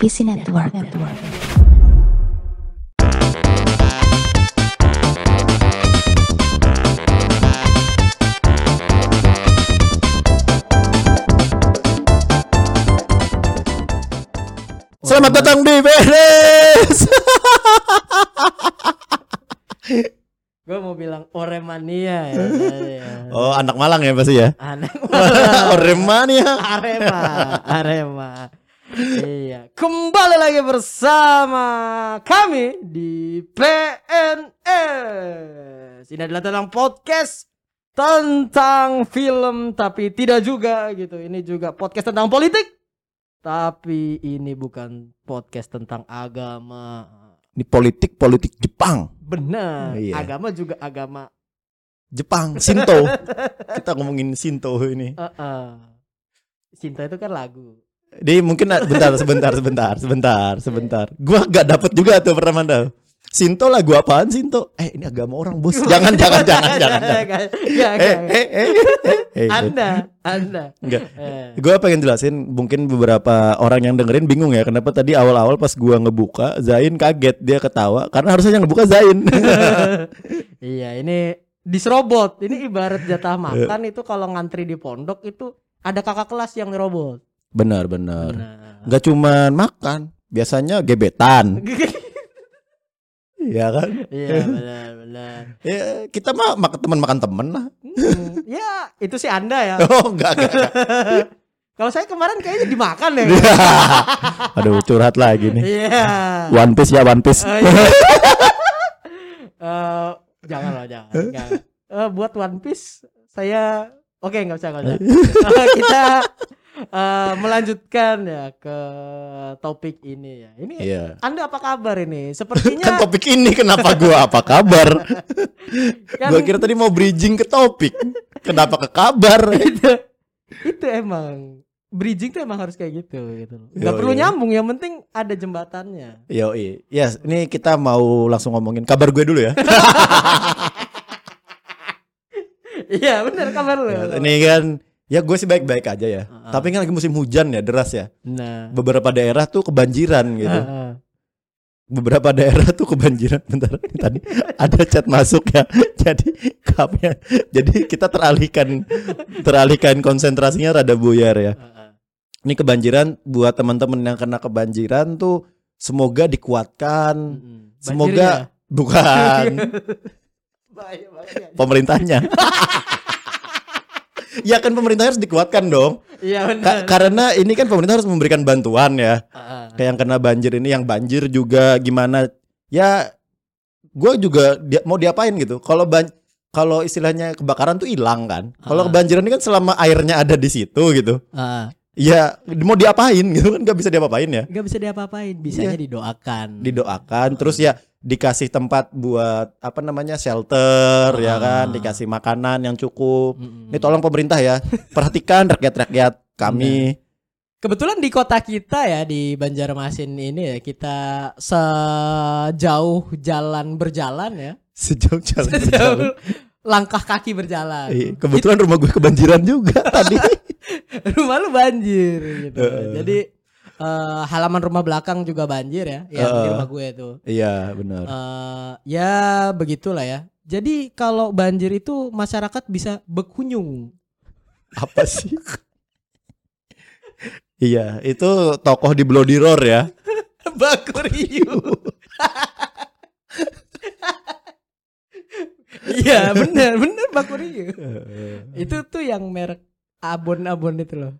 PC Network. Selamat datang di Beres. Gue mau bilang Oremania ya. tadi ya. Oh, anak Malang ya pasti ya. Aneh Oremania. Arema, Arema. Iya, kembali lagi bersama kami di PNS. Ini adalah tentang podcast tentang film tapi tidak juga gitu. Ini juga podcast tentang politik. Tapi ini bukan podcast tentang agama. Ini politik politik Jepang. Benar. Iya. Agama juga agama. Jepang, Shinto. Kita ngomongin Shinto ini. Uh Cinta itu kan lagu. Di mungkin bentar sebentar sebentar sebentar sebentar. Gua gak dapet juga tuh pertama tuh. Shinto lagu apaan Shinto? Eh ini agama orang bos. Jangan jangan jangan jangan. jangan. Eh enggak. eh eh. eh, eh. Anda, Anda. Enggak. Eh. Gue pengen jelasin mungkin beberapa orang yang dengerin bingung ya kenapa tadi awal-awal pas gua ngebuka Zain kaget dia ketawa karena harusnya yang ngebuka Zain. iya, ini diserobot. Ini ibarat jatah Eh. makan itu kalau ngantri di pondok itu ada kakak kelas yang ngerobot. Benar benar. Nah. Gak cuman makan, biasanya gebetan. Iya kan? Iya, benar, benar. Ya, kita mah mak teman makan temen lah. Hmm, ya, itu sih Anda ya. Oh enggak enggak. enggak. Kalau saya kemarin kayaknya dimakan ya. Aduh curhat lagi nih. Iya. One Piece ya One Piece. Oh, iya. Eh, jangan loh, jangan. jangan. Eh, buat One Piece saya oke nggak usah nggak usah. Eh, kita eh, melanjutkan ya ke topik ini ya. Ini Iya. Anda apa kabar ini? Sepertinya Kan topik ini kenapa gua apa kabar? kan Gua kira tadi mau bridging ke topik. Kenapa ke kabar? itu, itu emang bridging tuh emang harus kayak gitu gitu. loh. Yoi. perlu nyambung, yang penting ada jembatannya. Yo, yes, ini kita mau langsung ngomongin kabar gue dulu ya. Iya, benar kabar lu. ini kan ya gue sih baik-baik aja ya. Heeh. Tapi kan lagi musim hujan ya, deras ya. Nah. Beberapa daerah tuh kebanjiran gitu. Heeh. beberapa daerah tuh kebanjiran bentar tadi ada chat masuk ya jadi kapnya jadi kita teralihkan teralihkan konsentrasinya rada buyar ya Heeh. ini kebanjiran buat teman-teman yang kena kebanjiran tuh semoga dikuatkan Mm-mm. semoga Banjirnya. bukan Bahaya banget. pemerintahnya ya kan pemerintah harus dikuatkan dong. Iya Ka- benar. karena ini kan pemerintah harus memberikan bantuan ya. Kayak yang kena banjir ini yang banjir juga gimana. Ya gue juga dia, mau diapain gitu. Kalau ban kalau istilahnya kebakaran tuh hilang kan. Kalau kebanjiran ini kan selama airnya ada di situ gitu. Heeh. ya mau diapain gitu kan nggak bisa diapa-apain ya. Nggak bisa diapa-apain, bisanya Iya. didoakan. didoakan terus ya dikasih tempat buat apa namanya shelter ya kan Ah. dikasih makanan yang cukup Mm-mm. ini tolong pemerintah ya perhatikan rakyat-rakyat kami Kebetulan di kota kita ya di Banjarmasin ini ya kita sejauh jalan berjalan ya. sejauh jalan berjalan. Sejauh langkah kaki berjalan. Iya, kebetulan rumah gue kebanjiran juga tadi rumah lu banjir gitu. Heeh. Jadi eh, halaman rumah belakang juga banjir ya, yang di Heeh. rumah gue itu. iya benar Eh, ya begitulah ya. Jadi kalau banjir itu masyarakat bisa berkunjung. apa sih? iya, itu tokoh di Bloody Roar ya. Bakuriu. Iya bener bener Bakuriu. Itu tuh yang merek abon-abon itu loh.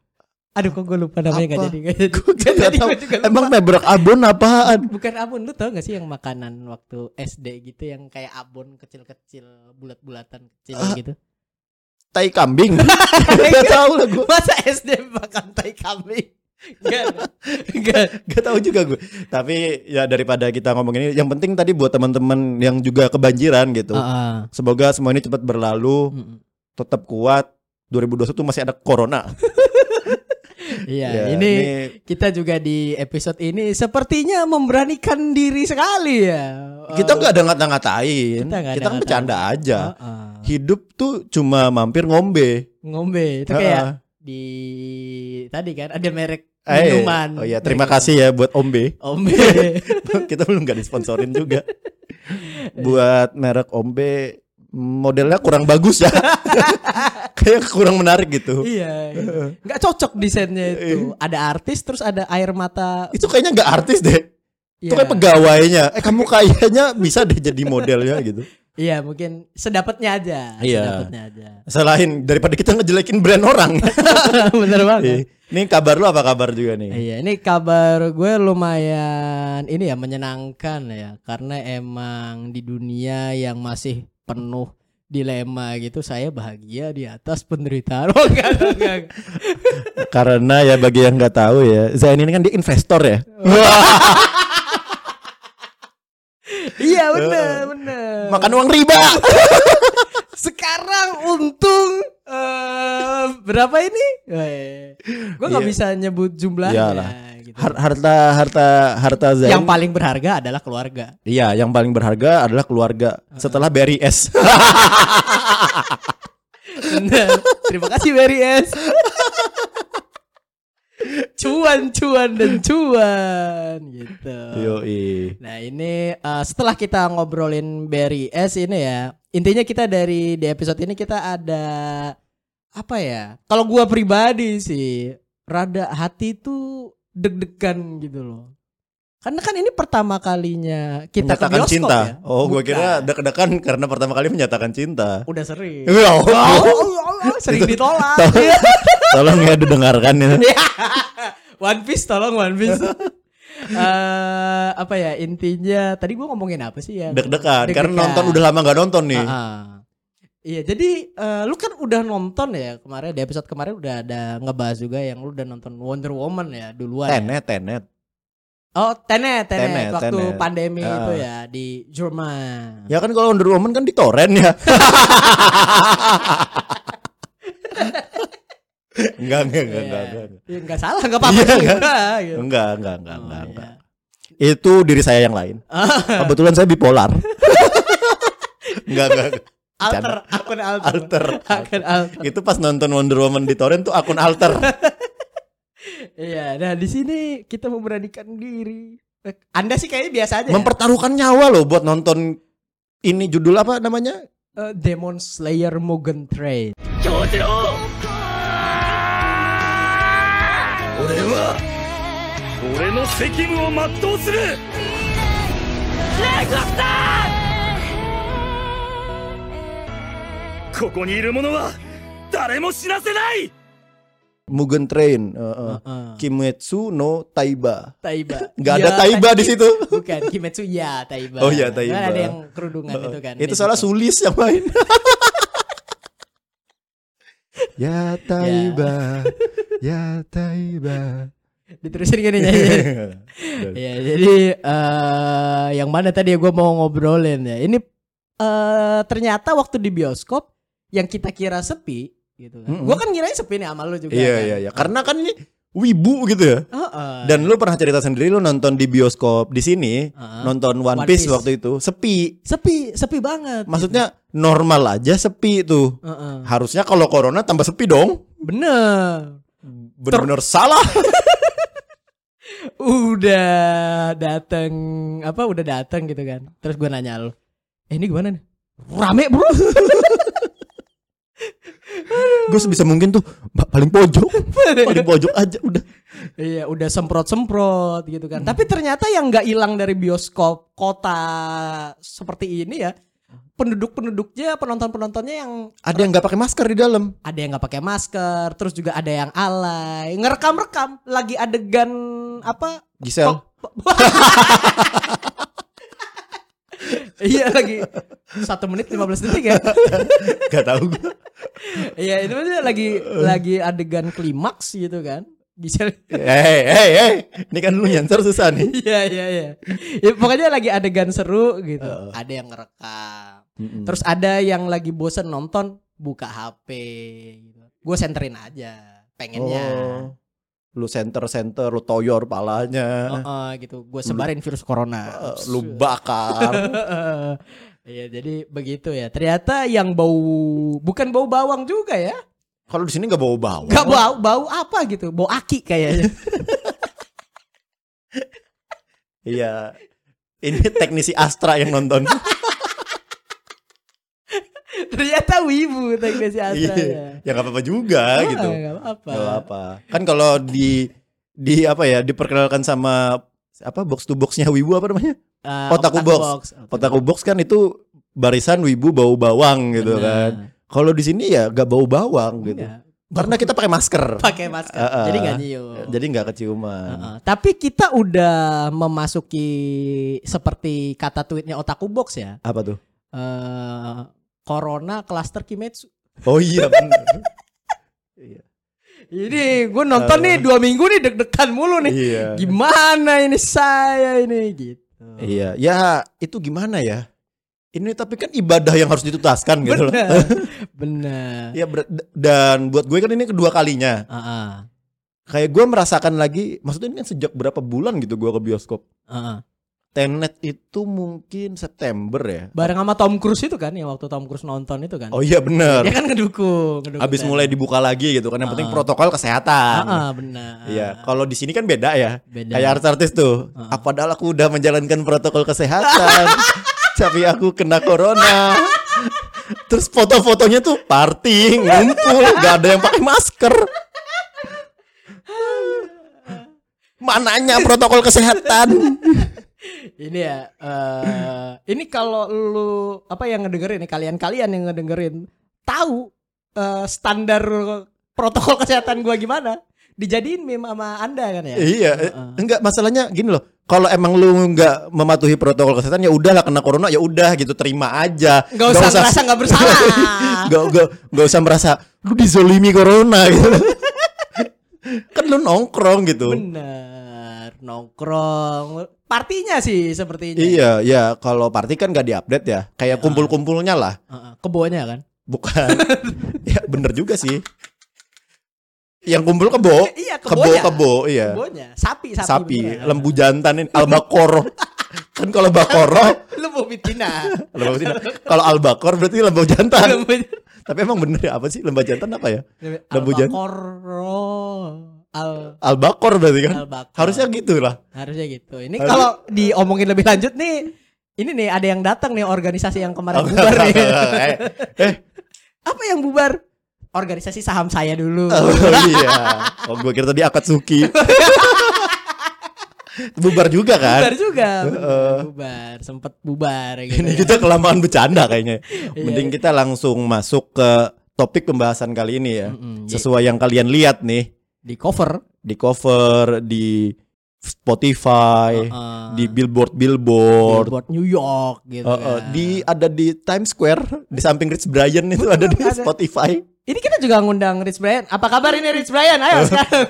Aduh kok gue lupa namanya gak Apa? jadi gak jadi. Gue nggak jadi, juga lupa. Emang mebrek abon apaan? Bukan abon lu tau gak sih yang makanan waktu SD gitu yang kayak abon kecil-kecil bulat-bulatan kecil Ah. gitu. Tai kambing. Gak tahu lah gue. Masa SD makan tai kambing? Enggak. Enggak. Gak tahu juga gue. Tapi ya daripada kita ngomong ini, yang penting tadi buat teman-teman yang juga kebanjiran gitu. Heeh. Semoga semua ini cepat berlalu, Mm-mm. tetap kuat. 2021 tuh masih ada corona. Iya, Ya, ini kita juga di episode ini sepertinya memberanikan diri sekali ya. kita nggak ada ngata-ngatain. Kita nggak kan bercanda aja. Heeh. Hidup tuh cuma mampir ngombe. ngombe itu kayak di tadi kan ada merek Eh, minuman. Oh iya, terima kasih ya buat Om B. Om B. Kita belum gak disponsorin juga. buat merek Om B modelnya kurang bagus ya. Kayak kurang menarik gitu. iya. iya. Nggak cocok desainnya itu. Ada artis terus ada air mata. Itu kayaknya nggak artis deh. Itu Iya. kayak pegawainya. Eh kamu kayaknya bisa deh jadi modelnya gitu. Iya, mungkin sedapatnya aja. Iya. Sedapatnya aja. Selain daripada kita ngejelekin brand orang. Bener banget. Iya. Ini kabar lu apa kabar juga nih? Iya, ini kabar gue lumayan ini ya menyenangkan ya karena emang di dunia yang masih penuh dilema gitu saya bahagia di atas penderitaan. Oh enggak, enggak. Karena ya bagi yang nggak tahu ya, Zain ini kan dia investor ya. Iya bener bener. Makan uang riba. Sekarang untung eh berapa ini? Gue nggak Iya. bisa nyebut jumlahnya. Iyalah. Gitu. Har- harta harta harta Zain. Yang paling berharga adalah keluarga. Iya, yang paling berharga adalah keluarga. Setelah Barry S. Bener. Terima kasih Barry S. cuan, cuan dan cuan gitu. Yoi. Nah ini eh, setelah kita ngobrolin Barry S ini ya intinya kita dari di episode ini kita ada apa ya? Kalau gua pribadi sih rada hati tuh deg-degan gitu loh. Karena kan ini pertama kalinya kita ke menyatakan bioskop cinta. ya. Oh, gue kira deg-degan karena pertama kali menyatakan cinta. udah sering. Ya, Oh, oh. oh, oh, sering ditolak. Tolong ya didengarkan ya. One Piece tolong One Piece. Eh apa ya intinya tadi gua ngomongin apa sih ya? Deg-degan karena Deg-degan. nonton udah lama gak nonton nih. Ah, ah. Iya jadi eh, lu kan udah nonton ya kemarin di episode kemarin udah ada ngebahas juga yang lu udah nonton Wonder Woman ya duluan. ya. Tenet, tenet. Oh Tenet, Tenet, Tenet, waktu Tenet. pandemi Ah. itu ya di Jerman. Ya kan kalau Wonder Woman kan di torrent ya. enggak, enggak, enggak, Iya. enggak, enggak. Ya, nggak salah nggak apa-apa Iya, juga. gitu. Enggak, enggak, enggak, Oh, enggak, iya. enggak. Itu diri saya yang lain. Kebetulan saya bipolar. enggak, enggak enggak. Alter, akun alter. Alter. Akun alter. Itu pas nonton Wonder Woman di torrent tuh akun alter. Iya, nah di sini kita memberanikan diri. Eh, Anda sih kayaknya biasa aja. ya? Mempertaruhkan nyawa loh buat nonton ini judul apa namanya? Eh, Demon Slayer Mugen Train. 俺は俺の責務を全うする ここにいる者は誰も死なせない Mugen Train. uh, uh. Heeh. Kimetsu no Taiba. Taiba. Nggak Ya, ada Taiba kan, di situ. Bukan Kimetsu ya Taiba. Oh, iya, Taiba. Kan ada yang kerudungan itu kan. Itu di salah situ. sulis yang main. ya Taiba, ya Taiba. Diterusin gini nyanyi. Iya, jadi eh yang mana tadi gue mau ngobrolin ya. Ini eh ternyata waktu di bioskop yang kita kira sepi gitu kan. Mm-mm. Gue kan kirain sepi nih sama lu juga Iya kan. iya iya. Karena kan ini wibu gitu ya. Heeh. Dan lu pernah cerita sendiri lu nonton di bioskop di sini, Heeh. nonton One One, Piece, Piece. waktu itu sepi. sepi, sepi banget. Maksudnya normal aja sepi tuh. Heeh. Harusnya kalau corona tambah sepi dong. Bener. Bener-bener salah. Udah dateng apa udah dateng gitu kan. Terus gue nanya lu, eh ini gimana nih? Rame bro. Gue sebisa mungkin tuh paling pojok, paling pojok aja udah. Iya udah semprot-semprot gitu kan. Tapi ternyata yang nggak hilang dari bioskop kota seperti ini ya penduduk-penduduknya, penonton-penontonnya yang Ada yang nggak pakai masker di dalam. ada yang nggak pakai masker, terus juga ada yang alay, ngerekam-rekam lagi adegan apa? Gisel. iya lagi satu menit 15 detik ya. Gak tahu gue. Iya itu maksudnya lagi lagi adegan klimaks gitu kan. Bisa Hei, hei, hei. Ini kan lu nyensor susah nih. Iya iya iya. Ya, pokoknya lagi adegan seru gitu. Heeh. Ada yang ngerekam. Mm-mm. Terus ada yang lagi bosen nonton buka HP gitu. Gue senterin aja pengennya. Oh lu center-center, lu toyor palanya. Uh, uh, gitu, gue sebarin lu, virus corona. Uh, lu bakar. Iya, jadi begitu ya. Ternyata yang bau bukan bau bawang juga ya. Kalau di sini nggak bau bawang. Nggak bau bau apa gitu, bau aki kayaknya. Iya. Ini teknisi Astra yang nonton. Ternyata wibu teknisi Astra Iya. ya. Ya nggak apa-apa juga gitu. Oh, nggak apa-apa. Apa. Kan kalau di di apa ya diperkenalkan sama apa box to boxnya Wibu apa namanya? Ah, Otaku Box. Otaku box kan itu barisan Wibu bau bawang gitu kan. Kalau di sini ya gak bau bawang gitu. Iya. Karena kita pakai masker. Pakai masker. Uh-uh. Jadi nggak nyium. Jadi nggak keciuman. Heeh. Tapi kita udah memasuki seperti kata tweetnya Otaku Box ya. Apa tuh? Eh Corona cluster Kimetsu. Oh iya benar. iya. Ini gue nonton nih dua minggu nih deg-degan mulu nih. Iya. Gimana ini saya ini gitu. Iya. Ya itu gimana ya? Ini tapi kan ibadah yang harus dituntaskan gitu loh. Bener. Bener. Ya ber- dan buat gue kan ini kedua kalinya. Heeh. Kayak gue merasakan lagi, maksudnya ini kan sejak berapa bulan gitu gue ke bioskop. Heeh. Tenet itu mungkin September ya. Bareng sama Tom Cruise itu kan yang waktu Tom Cruise nonton itu kan. Oh iya bener. Dia kan ngedukung, ngedukung Habis Tenet. mulai dibuka lagi gitu kan. Yang penting Ah. protokol kesehatan. Heeh, benar. Iya. Kalau di sini kan beda ya. Beda. Kayak artis-artis tuh. Ah. Ah, padahal aku udah menjalankan protokol kesehatan. tapi aku kena corona. Terus foto-fotonya tuh party, ngumpul, gak ada yang pakai masker. Mananya protokol kesehatan? Ini ya, eh ini kalau lu apa yang ngedengerin nih kalian-kalian yang ngedengerin tahu eh, standar protokol kesehatan gua gimana? Dijadiin meme sama Anda kan ya? Iya, Heeh. enggak masalahnya gini loh. Kalau emang lu nggak mematuhi protokol kesehatan ya udahlah kena corona ya udah gitu terima aja. Nggak usah merasa nggak bersalah. Nggak nggak nggak usah merasa lu dizolimi corona gitu. kan lu nongkrong gitu. Bener, nongkrong. Partinya sih sepertinya. Iya, ya kalau party kan gak diupdate ya. Kayak kumpul-kumpulnya lah. Heeh, Kebonya kan? Bukan. ya bener juga sih. Yang kumpul kebo. Iya, Kebo kebonya. kebo, iya. Kebonya, sapi sapi. Sapi, bener. lembu jantan ini albakoro. kan kalau bakoro, Lembu betina. lembu betina. Kalau albakor berarti lembu jantan. Tapi emang bener ya apa sih lembu jantan apa ya? Lembu jan- Albakoro. Al Albakor berarti kan? albakor. Harusnya gitu lah. Harusnya gitu. Ini Harus- kalau diomongin lebih lanjut nih, ini nih ada yang datang nih organisasi yang kemarin Oh, bubar nih. eh, eh, Apa yang bubar? Organisasi saham saya dulu. oh iya. Oh gue kira tadi Akatsuki. Bubar juga kan? Bubar juga. Heeh. bubar, sempet bubar gitu. Ini ya. kita kelamaan bercanda kayaknya. Iya. Mending kita langsung masuk ke topik pembahasan kali ini ya. Mm-mm, Sesuai yang kalian lihat nih di cover di cover di Spotify, Heeh. di billboard-billboard. Billboard New York gitu. Uh, uh, kan. di ada di Times Square di samping Rich Brian itu ada di Ada. Spotify. Ini kita juga ngundang Rich Brian. Apa kabar ini Rich Brian? Ayo sekarang.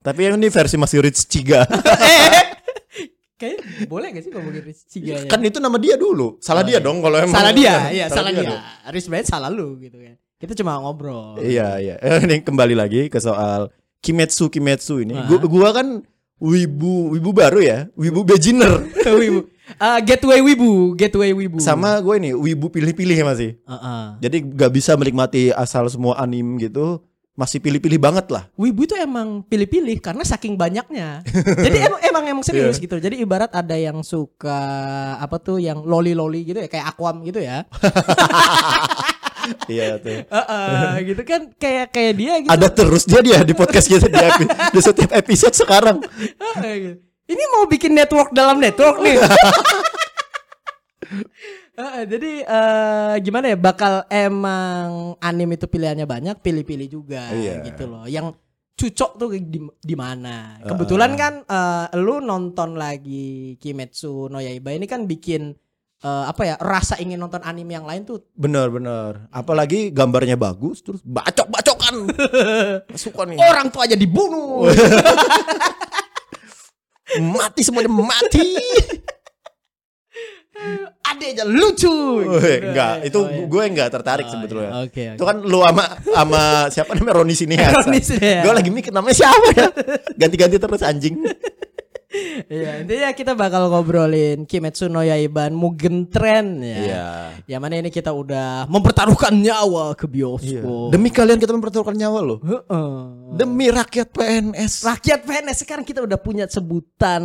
Tapi yang ini versi masih Rich Ciga. Kayaknya boleh gak sih ngomongin Rich Ciga kan itu nama dia dulu. Salah Oh, dia iya. dong kalau emang. salah dia, iya salah dia. dong. Rich Brian salah lu gitu kan. Kita cuma ngobrol. Iya iya. Ini kembali lagi ke soal Kimetsu Kimetsu ini. Ah. Gua, gua kan wibu wibu baru ya, wibu beginner. wibu. Ah, gateway wibu, gateway wibu. Sama gue ini wibu pilih-pilih ya masih. Heeh. Jadi gak bisa menikmati asal semua anime gitu. Masih pilih-pilih banget lah. Wibu itu emang pilih-pilih karena saking banyaknya. Jadi emang emang emang serius Iya. gitu. Jadi ibarat ada yang suka apa tuh yang loli-loli gitu ya kayak Aquam gitu ya. iya tuh. Heeh, gitu kan kayak kayak dia gitu. Ada terus dia dia di podcast kita di, epi- di setiap episode sekarang. Gitu. Ini mau bikin network dalam network nih. Heeh, jadi eh, gimana ya bakal emang anime itu pilihannya banyak, pilih-pilih juga Iya. gitu loh. Yang cocok tuh di di mana. Kebetulan kan eh, lu nonton lagi Kimetsu no Yaiba ini kan bikin eh, apa ya rasa ingin nonton anime yang lain tuh Bener bener. Apalagi gambarnya bagus terus bacok-bacokan. Suka nih. orang tuh aja dibunuh. Mati semuanya mati. Ada aja lucu. Weh, enggak, itu Oh, iya. gue enggak tertarik Oh, sebetulnya. iya. Oke, oke. Itu kan lu sama sama siapa namanya Roni sini Roni Siniasa. Gue lagi mikir namanya siapa ya? Ganti-ganti terus anjing. Iya, intinya kita bakal ngobrolin Kimetsu no Yaiban Mugen Train ya. Iya. Yang mana ini kita udah mempertaruhkan nyawa ke Iya. bioskop. Demi kalian kita mempertaruhkan nyawa loh. Heeh. Demi rakyat PNS. rakyat PNS sekarang kita udah punya sebutan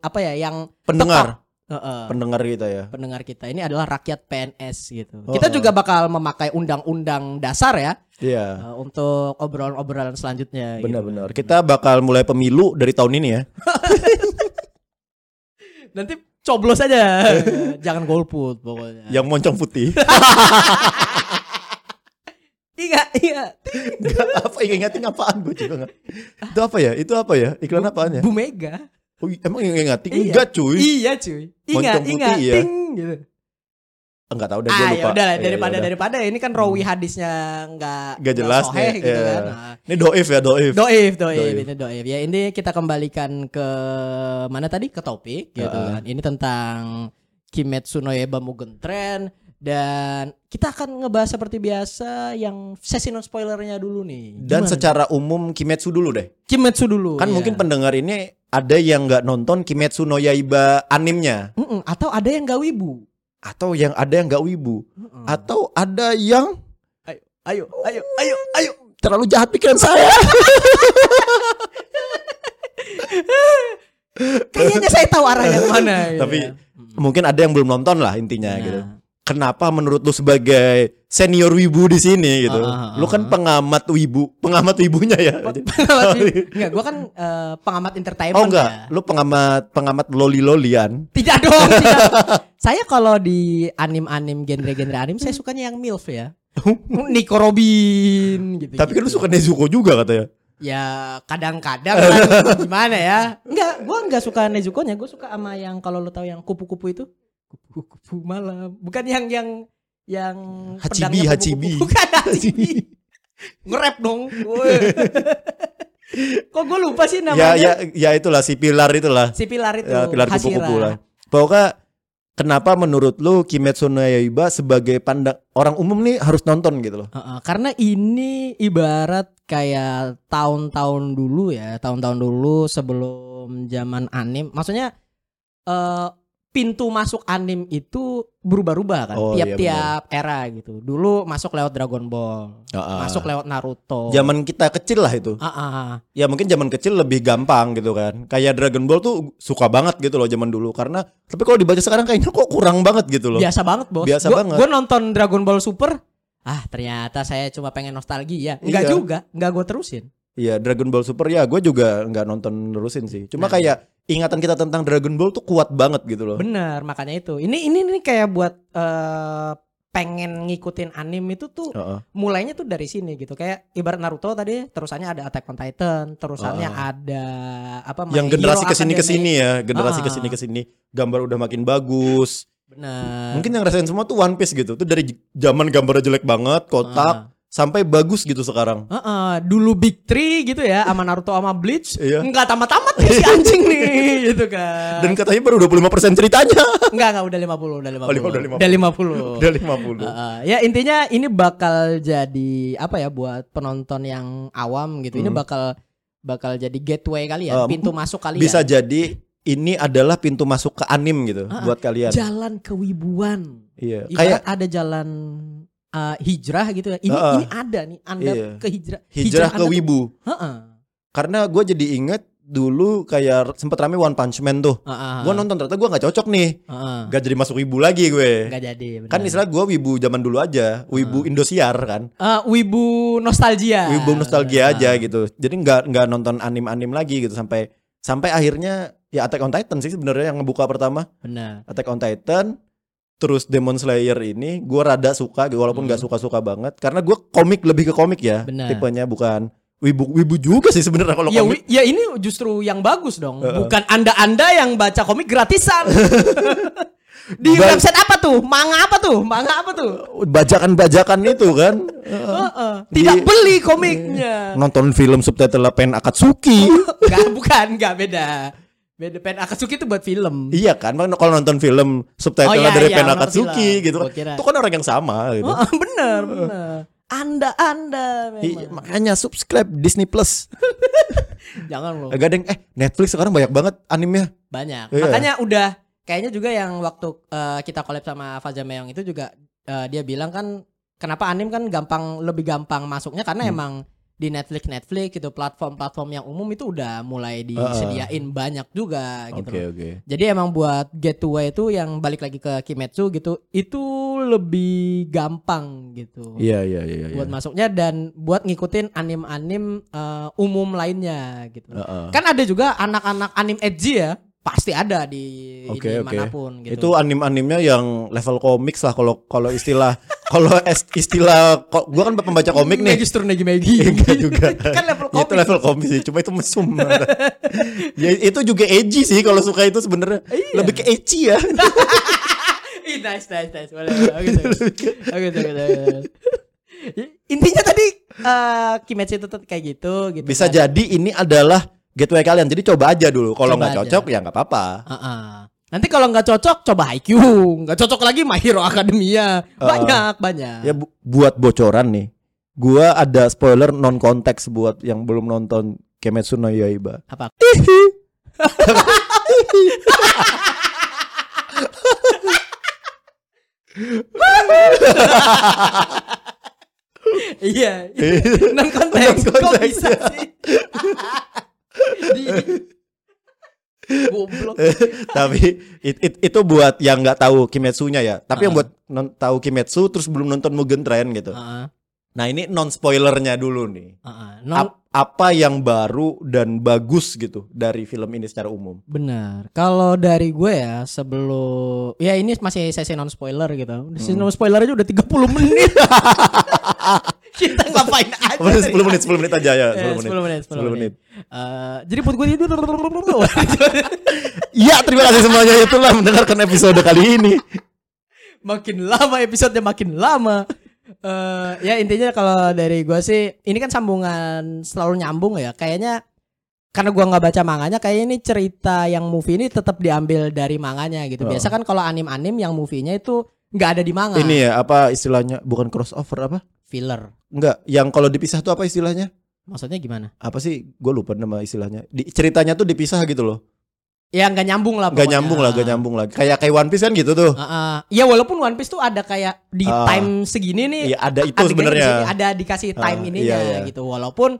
apa ya yang Pendengar. Heeh. Pendengar kita ya. pendengar kita ini adalah rakyat PNS gitu. Oh, kita juga bakal memakai undang-undang dasar ya Iya. uh, untuk obrolan-obrolan selanjutnya. gitu. Benar-benar. Kita bakal mulai pemilu dari tahun ini ya. Nanti coblos aja, jangan golput pokoknya. Yang moncong putih. Iya, iya. Gak apa ingetin apaan gue juga nggak. Itu apa ya? Itu apa ya? Iklan apaan ya? Bu Mega. Oh, emang ingetin? Iya. Enggak cuy. Iya cuy. Ingat, Moncong putih, ingat, iya. ting gitu. Enggak tahu udah gue Ah lupa. ya udah lah, Iya, daripada ya udah. daripada ini kan rawi hadisnya nggak Nggak jelas soheh nih, gitu iya. kan. Nah, Ini doif ya, doif. Doif, doif, Doif. ini doif. Ya ini kita kembalikan ke mana tadi ke topik gitu Heeh. kan. Ini tentang Kimetsu no Yaiba Mugen Train dan kita akan ngebahas seperti biasa yang sesi non spoilernya dulu nih. Dan Gimana? secara umum Kimetsu dulu deh. Kimetsu dulu. Kan ya. mungkin pendengar ini ada yang nggak nonton Kimetsu no Yaiba animnya Mm-mm, atau ada yang gak wibu. Atau yang ada yang nggak wibu Mm-mm. atau ada yang Ayo, ayo, ayo, ayo. terlalu jahat pikiran saya. Kayaknya saya tahu arah yang mana. Tapi ya. mungkin ada yang belum nonton lah intinya Nah. gitu. Kenapa menurut lu sebagai senior wibu di sini gitu? Ah, ah, lu kan pengamat wibu, pengamat wibunya ya. pengamat enggak, gua kan eh, pengamat entertainment. oh enggak, ya. lu pengamat pengamat loli-lolian. Tidak dong, tidak. saya kalau di anim-anim genre-genre anim saya sukanya yang MILF ya. Nico Robin gitu. Tapi kan lu suka Nezuko juga katanya. Ya kadang-kadang kan gimana ya? Enggak, gua enggak suka Nezuko-nya, gua suka sama yang kalau lu tahu yang kupu-kupu itu. Kupu-kupu malam. Bukan yang yang yang Hachibi, Hachibi. Bukan Hachibi. Nge-rap dong. Kok gue lupa sih Ya namanya? ya ya itulah si pilar itulah. Si Pilar itu. Ya, pilar kupu-kupu lah. Pokoknya kenapa menurut lu Kimetsu no Yaiba sebagai pandang orang umum nih harus nonton gitu loh. Heeh, karena ini ibarat kayak tahun-tahun dulu ya, tahun-tahun dulu sebelum zaman anim. Maksudnya eh pintu masuk anim itu berubah-ubah kan, Oh, iya, tiap-tiap era gitu. Dulu masuk lewat Dragon Ball, masuk lewat Naruto. Zaman kita kecil lah itu. Ah, ah. Ya mungkin zaman kecil lebih gampang gitu kan. Kayak Dragon Ball tuh suka banget gitu loh zaman dulu karena tapi kalau dibaca sekarang kayaknya kok kurang banget gitu loh. Biasa banget, Bos. Biasa Gua- banget. Gua nonton Dragon Ball Super, ah ternyata saya cuma pengen nostalgia. Enggak Iya. juga, enggak gue terusin. Iya, Dragon Ball Super ya gue juga nggak nonton nerusin sih. Cuma Nah. kayak ingatan kita tentang Dragon Ball tuh kuat banget gitu loh. Bener, makanya itu. Ini ini ini kayak buat eh, pengen ngikutin anim itu tuh Heeh. mulainya tuh dari sini gitu. Kayak ibarat Naruto tadi, terusannya ada Attack on Titan, terusannya Ah. ada apa Yang generasi ke sini Academia. ke sini ya, generasi Ah. ke sini ke sini gambar udah makin bagus. Bener. Mungkin yang rasain semua tuh One Piece gitu. Tuh dari zaman gambarnya jelek banget, kotak, sampai bagus gitu sekarang. Heeh, dulu Big Three gitu ya sama Naruto sama Bleach Iya. Enggak tamat-tamat nih si anjing nih gitu kan Dan katanya baru 25% ceritanya. Enggak enggak udah 50 udah 50 Oh, lima- udah 50. Udah 50 udah 50. Heeh. ya intinya ini bakal jadi apa ya buat penonton yang awam gitu. Ini Hmm. bakal bakal jadi gateway kali ya, Eh, pintu masuk kalian. Bisa jadi ini adalah pintu masuk ke anim gitu Ah, buat kalian. jalan kewibuan. Iya. Ibarat Kayak ada jalan uh, hijrah gitu ya. Ini Heeh. ini ada nih Anda Iya. ke hijrah. hijrah ke Anda tuh- wibu. Heeh. Karena gue jadi inget dulu kayak sempet rame One Punch Man tuh. Heeh. Gue nonton ternyata gue nggak cocok nih. Heeh. Gak jadi masuk wibu lagi gue. Nggak jadi. benar. Kan istilah gue wibu zaman dulu aja. Wibu Indosiar kan. Eh, wibu nostalgia. Wibu nostalgia Ah. aja gitu. Jadi nggak nggak nonton anim-anim lagi gitu sampai sampai akhirnya ya Attack on Titan sih sebenarnya yang ngebuka pertama. Benar. Attack on Titan terus Demon Slayer ini gue rada suka walaupun nggak Hmm. suka-suka banget karena gue komik lebih ke komik ya Benar. tipenya bukan wibu wibu juga sih sebenarnya kalau Ya, komik wi- ya ini justru yang bagus dong. Heeh. Bukan anda-anda yang baca komik gratisan. Di Ba- website apa tuh? Manga apa tuh? Manga apa tuh? bajakan-bajakan itu kan Heeh. Tidak Di- beli komiknya. nonton film subtitle Pen Akatsuki Enggak, bukan, enggak beda. Beda Pen Akatsuki itu buat film. iya kan Makanya kalau nonton film subtitle Oh, iya, dari iya, Pen Akatsuki film. gitu kan itu kan orang yang sama gitu Heeh, bener, bener. Anda Anda Iya, memang. makanya subscribe Disney Plus. Jangan loh. Agak deng eh Netflix sekarang banyak banget animenya. Banyak. Iya. Makanya udah kayaknya juga yang waktu eh, kita collab sama Faza Meong itu juga eh, dia bilang kan kenapa anim kan gampang lebih gampang masuknya karena Hmm. emang di Netflix Netflix gitu platform-platform yang umum itu udah mulai disediain banyak juga gitu. Oke loh. oke. Jadi emang buat gateway itu yang balik lagi ke Kimetsu gitu itu lebih gampang gitu. Iya iya iya. iya. Buat masuknya dan buat ngikutin anim-anim eh, umum lainnya gitu. Heeh. Kan ada juga anak-anak anim edgy ya, pasti ada di Oke, ini oke. mana pun gitu. Itu anim-animnya yang level komik lah kalau kalau istilah kalau istilah kok gua kan pembaca komik nih. Megis turun Negi Megi. Enggak juga. kan level Ya, itu komik. level komik sih, cuma itu mesum. ya itu juga edgy sih kalau suka itu sebenarnya. Iya. Lebih ke edgy ya. Ih, nice, nice, nice. Boleh, boleh. Oke, oke. Oke. Intinya tadi eh Kimetsu itu tuh kayak gitu gitu. Bisa kan. jadi ini adalah gateway kalian. Jadi coba aja dulu. Kalau nggak aja. cocok ya nggak apa-apa. Heeh. Nanti kalau nggak cocok coba Haikyuu, nggak cocok lagi My Hero Academia. Banyak, banyak. Ya bu- buat bocoran nih. Gua ada spoiler non konteks buat yang belum nonton Kimetsu no Yaiba. Apa? iya, non konteks. Kok bisa ya. sih? Di... Goblok. Tapi it- it- itu buat yang nggak tahu Kimetsunya ya. Tapi yang Ah. buat non tahu Kimetsu terus belum nonton Mugen Train gitu. Heeh, Nah ini non spoilernya dulu nih. heeh. Non Ap- apa yang baru dan bagus gitu dari film ini secara umum? Benar. Kalau dari gue ya sebelum ya ini masih sesi non spoiler gitu. Sesi Hmm. non spoiler aja udah 30 menit. Kita ngapain aja? 10 menit, 10 menit aja ya, Eh, 10 menit. 10 menit, 10 10 menit. Eh, jadi buat gue itu Iya, terima kasih semuanya itulah mendengarkan episode kali ini. makin lama episodenya makin lama. Eh ya intinya kalau dari gue sih ini kan sambungan selalu nyambung ya. Kayaknya karena gua nggak baca manganya kayak ini cerita yang movie ini tetap diambil dari manganya gitu. Biasa kan kalau anim-anim yang movie-nya itu nggak ada di manga. Ini ya apa istilahnya? Bukan crossover apa? filler. Enggak, yang kalau dipisah tuh apa istilahnya? Maksudnya gimana? Apa sih? Gue lupa nama istilahnya. Di, ceritanya tuh dipisah gitu loh. Ya nggak nyambung lah. Gak pokoknya. nyambung lah, gak nyambung lah. Kayak kayak One Piece kan gitu tuh. Heeh. Ya walaupun One Piece tuh ada kayak di Ah. time segini nih. Iya ada itu sebenarnya. Ada dikasih time Ah, ininya iya, iya. gitu. Walaupun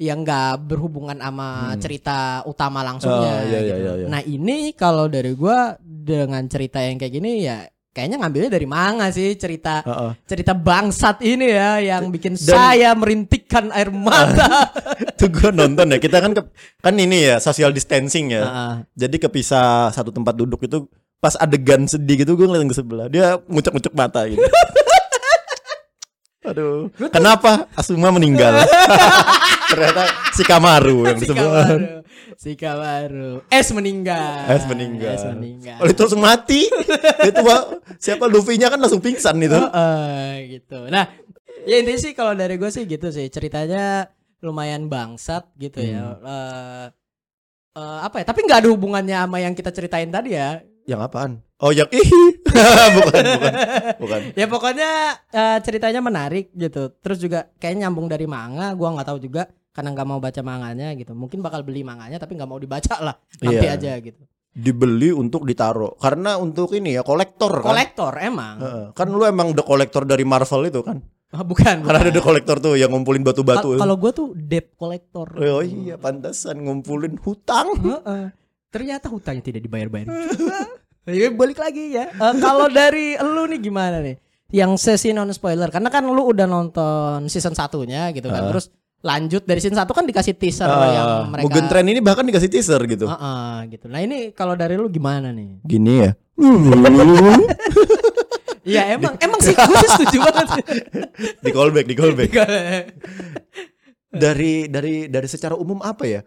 yang nggak berhubungan sama Hmm. cerita utama langsungnya. Oh, iya, iya, gitu. iya, iya. Nah ini kalau dari gua dengan cerita yang kayak gini ya kayaknya ngambilnya dari manga sih cerita Heeh. cerita bangsat ini ya yang bikin Dan- saya merintikkan air mata. Tuh gue nonton ya. Kita kan ke- kan ini ya social distancing ya. Heeh. Jadi kepisah satu tempat duduk itu pas adegan sedih gitu gue ngeliatin ke sebelah. Dia ngucek-ngucek mata gitu. Aduh. Kenapa Asuma meninggal? Ternyata si Kamaru yang disebut. Si Kamaru. Es meninggal. Es meninggal. Es meninggal. Oh itu langsung mati. itu siapa Luffy-nya kan langsung pingsan itu. Heeh, gitu. Nah, ya intinya sih kalau dari gue sih gitu sih. Ceritanya lumayan bangsat gitu ya. Hmm. Eh eh, apa ya? Tapi nggak ada hubungannya sama yang kita ceritain tadi ya. Yang apaan? Oh yang ihi. bukan, bukan. Bukan. Ya pokoknya eh, ceritanya menarik gitu. Terus juga kayaknya nyambung dari manga. Gua nggak tahu juga karena nggak mau baca manganya gitu. Mungkin bakal beli manganya tapi nggak mau dibaca lah. Nanti Iya. aja gitu. Dibeli untuk ditaruh. Karena untuk ini ya kolektor kan. Kolektor emang. Heeh. Kan lu emang the kolektor dari Marvel itu kan. Ah, bukan. Karena ada bukan. the kolektor tuh yang ngumpulin batu-batu. Kalau gue tuh debt collector. Oh iya pantasan ngumpulin hutang. Heeh. Ternyata hutangnya tidak dibayar-bayar. Ya balik lagi ya. Eh, kalau dari lu nih gimana nih? Yang sesi non spoiler karena kan lu udah nonton season satunya gitu kan. Ah. Terus lanjut dari season 1 kan dikasih teaser Ah, yang mereka Mugen Train ini bahkan dikasih teaser gitu. Heeh, gitu. Nah, ini kalau dari lu gimana nih? Gini ya. Iya, emang emang sih gue setuju banget. di callback, di callback. dari dari dari secara umum apa ya?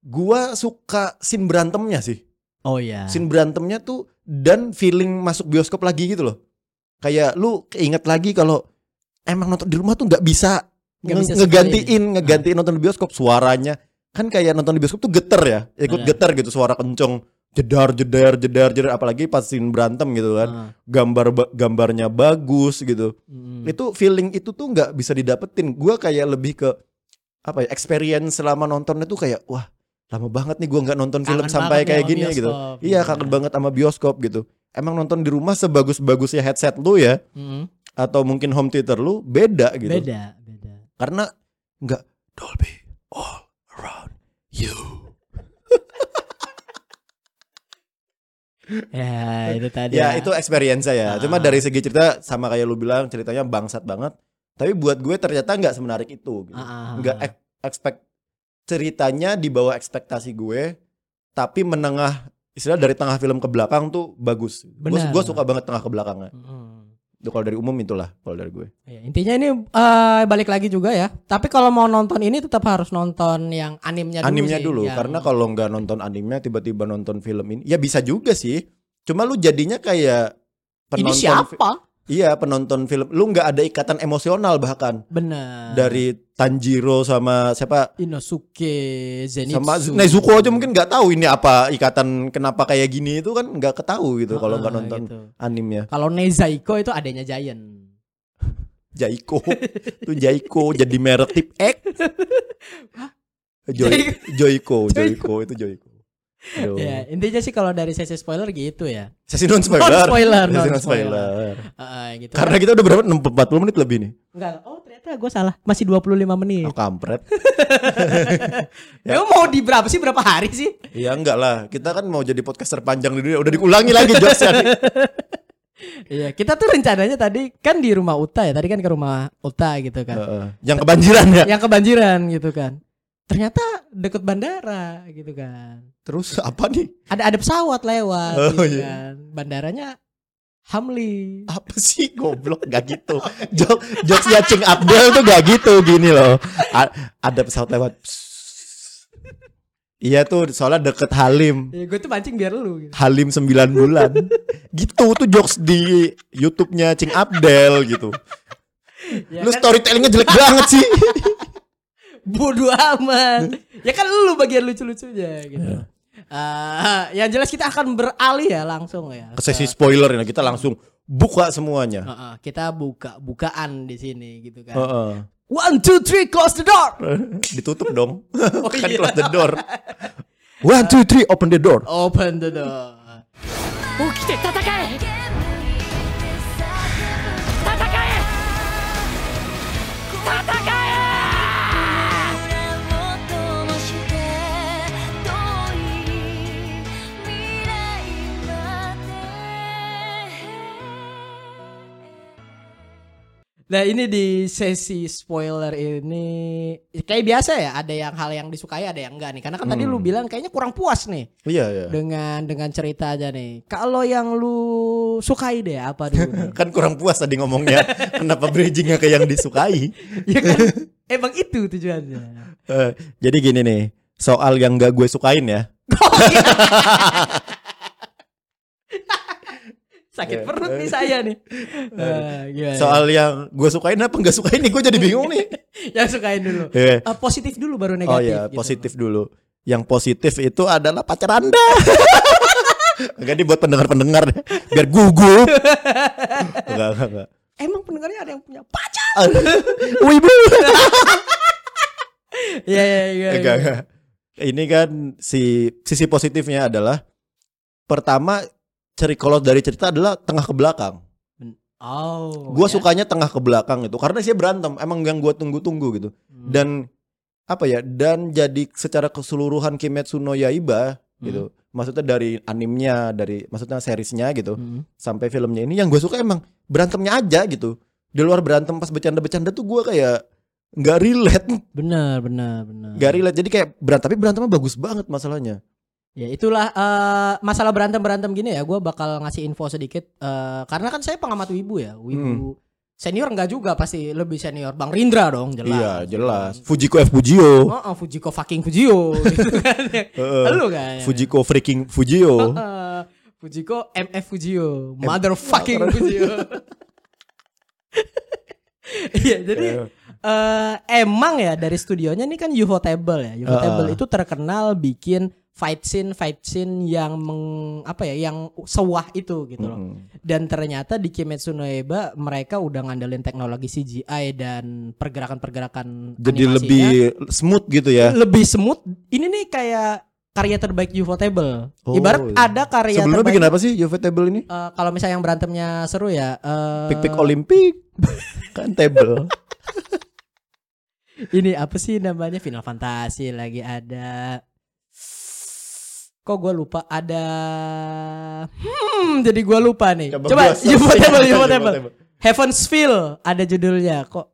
Gua suka scene berantemnya sih. oh iya. Scene berantemnya tuh dan feeling masuk bioskop lagi gitu loh. Kayak lu keinget lagi kalau emang nonton di rumah tuh nggak bisa, nge- ngegantiin ngegantiin nonton di bioskop suaranya kan kayak nonton di bioskop tuh geter ya ikut Benar. geter gitu suara kenceng jedar jedar jedar jedar apalagi pas scene berantem gitu kan. Ah. Gambar ba- gambarnya bagus gitu. Mm. Itu feeling itu tuh nggak bisa didapetin. Gua kayak lebih ke apa ya experience selama nonton itu kayak wah lama banget nih gua nggak nonton film Kangen sampai banget kayak ya gini gitu. bioskop. Iya kangen banget sama bioskop gitu. Emang nonton di rumah sebagus-bagusnya headset lu ya Mm. atau mungkin home theater lu beda gitu. Beda. Karena nggak Dolby all around you. Ya, itu tadi. Ya itu experience saya. Cuma Ah. dari segi cerita sama kayak lu bilang ceritanya bangsat banget. Tapi buat gue ternyata nggak semenarik itu. Gitu. Ah, Nggak ek- expect ceritanya di bawah ekspektasi gue. Tapi menengah istilah dari tengah film ke belakang tuh bagus. Gue suka banget tengah ke belakangnya. Mm. Itu kalau dari umum itulah kalau dari gue. Ya, intinya ini eh, balik lagi juga ya. Tapi kalau mau nonton ini tetap harus nonton yang animnya dulu animenya sih, dulu yang- karena kalau nggak nonton animenya tiba-tiba nonton film ini ya bisa juga sih. Cuma lu jadinya kayak ini penonton fi- siapa? Iya, penonton film. Lu nggak ada ikatan emosional bahkan. Benar. dari Tanjiro sama siapa Inosuke Zenitsu. sama Nezuko aja mungkin nggak tahu ini apa ikatan kenapa kayak gini itu kan nggak ketahu gitu kalau nggak Ah, nonton gitu. animenya Kalau Nezaiko itu adanya Giant. Jaiko itu Jaiko jadi merek tip X Joy, Joyko Joyko itu Joyko Aduh. Ya, intinya sih kalau dari sesi spoiler gitu ya. sesi non spoiler Non spoiler, sesi non spoiler Heeh, gitu. karena kita udah berapa 40 menit lebih nih enggak, oh ternyata gue salah. Masih 25 menit. oh kampret Ya. mau di berapa sih? Berapa hari sih? Iya enggak lah kita kan mau jadi podcast terpanjang di dunia udah diulangi lagi jokesnya. Iya, kita tuh rencananya tadi kan di rumah Uta ya. Tadi kan ke rumah Uta gitu kan. Heeh. yang kebanjiran ya Yang kebanjiran gitu kan. Ternyata deket bandara gitu kan. terus apa nih Ada ada pesawat lewat Oh, gitu iya. kan. Bandaranya Hamli. apa sih goblok gak gitu jok jokesnya Cing Abdel tuh gak gitu gini loh A- ada pesawat lewat iya tuh soalnya deket Halim Ya, gue tuh mancing biar lu gitu. Halim 9 bulan gitu tuh jokes di YouTube-nya Cing Abdel gitu Ya lu kan, storytellingnya jelek banget sih bodoh amat. ya kan lu bagian lucu-lucunya gitu. Iya. Eh, yang jelas kita akan beralih ya langsung ya. ke sesi spoiler ini kita langsung buka semuanya Heeh, kita buka bukaan di sini gitu kan. Heeh. One, two, three, close the door. ditutup dong Oh, kan iya. close the door one two three open the door Open the door. 起きて戦え Nah ini di sesi spoiler ini kayak biasa ya ada yang hal yang disukai ada yang enggak nih karena kan tadi Hmm. lu bilang kayaknya kurang puas nih iya iya dengan dengan cerita aja nih. Kalau yang lu sukai deh apa dulu? kan kurang puas tadi ngomongnya kenapa bridgingnya ke yang disukai ya kan emang itu tujuannya. Eh, jadi gini nih soal yang gak gue sukain ya Sakit perut nih saya nih. Eh, gimana? soal yang gue sukain apa nggak sukain nih gue jadi bingung nih yang sukain dulu. Eh, Eh, positif dulu baru oh negatif. ya gitu. positif dulu yang positif itu adalah pacar anda Enggak nih buat pendengar-pendengar deh. Biar gugup Enggak, enggak, enggak Emang pendengarnya ada yang punya pacar? Wibu Iya iya iya. Enggak, enggak. Ini kan si sisi positifnya adalah pertama ceri kalau dari cerita adalah tengah ke belakang. Oh. Gua ya. sukanya tengah ke belakang itu karena sih berantem. Emang yang gua tunggu-tunggu gitu. Hmm. Dan apa ya? Dan jadi secara keseluruhan Kimetsu no Yaiba gitu. Maksudnya dari animnya, dari maksudnya seriesnya gitu Hmm. sampai filmnya ini yang gue suka emang berantemnya aja gitu. Di luar berantem pas bercanda-bercanda tuh gua kayak nggak relate, Benar benar benar. nggak relate. Jadi kayak berantem tapi berantemnya bagus banget masalahnya. Ya itulah eh, masalah berantem berantem gini ya. Gue bakal ngasih info sedikit eh, karena kan saya pengamat wibu ya. Wibu senior enggak juga pasti lebih senior. Bang Rindra dong jelas. Hmm. Iya jelas. Fujiko F Fujio. Oh, oh, Fujiko fucking Fujio gitu kan. Lu kan. Fujiko freaking Fujio. Heeh. Fujiko MF Fujio, motherfucking Fujio. Iya, jadi eh emang ya dari studionya ini kan Ufotable ya. Ufotable Heeh. itu terkenal bikin fight scene fight scene yang meng, apa ya yang sewah itu gitu loh. Mm-mm. Dan ternyata di Kimetsu no Yaiba mereka udah ngandelin teknologi CGI dan pergerakan-pergerakan Jadi lebih smooth gitu ya. lebih smooth. Ini nih kayak karya terbaik Ufotable. Oh, Ibarat iya. ada karya Sebelumnya terbaik. bikin apa sih Juve Table ini? eh, kalau misalnya yang berantemnya seru ya. eh, Pick pick Olimpik. kan table. Ini apa sih namanya Final Fantasy lagi ada. Kok gue lupa ada. Hmm, jadi gue lupa nih. Coba, gua searching Ufotable, aja Ufotable. Ufotable. Heaven's Feel ada judulnya kok.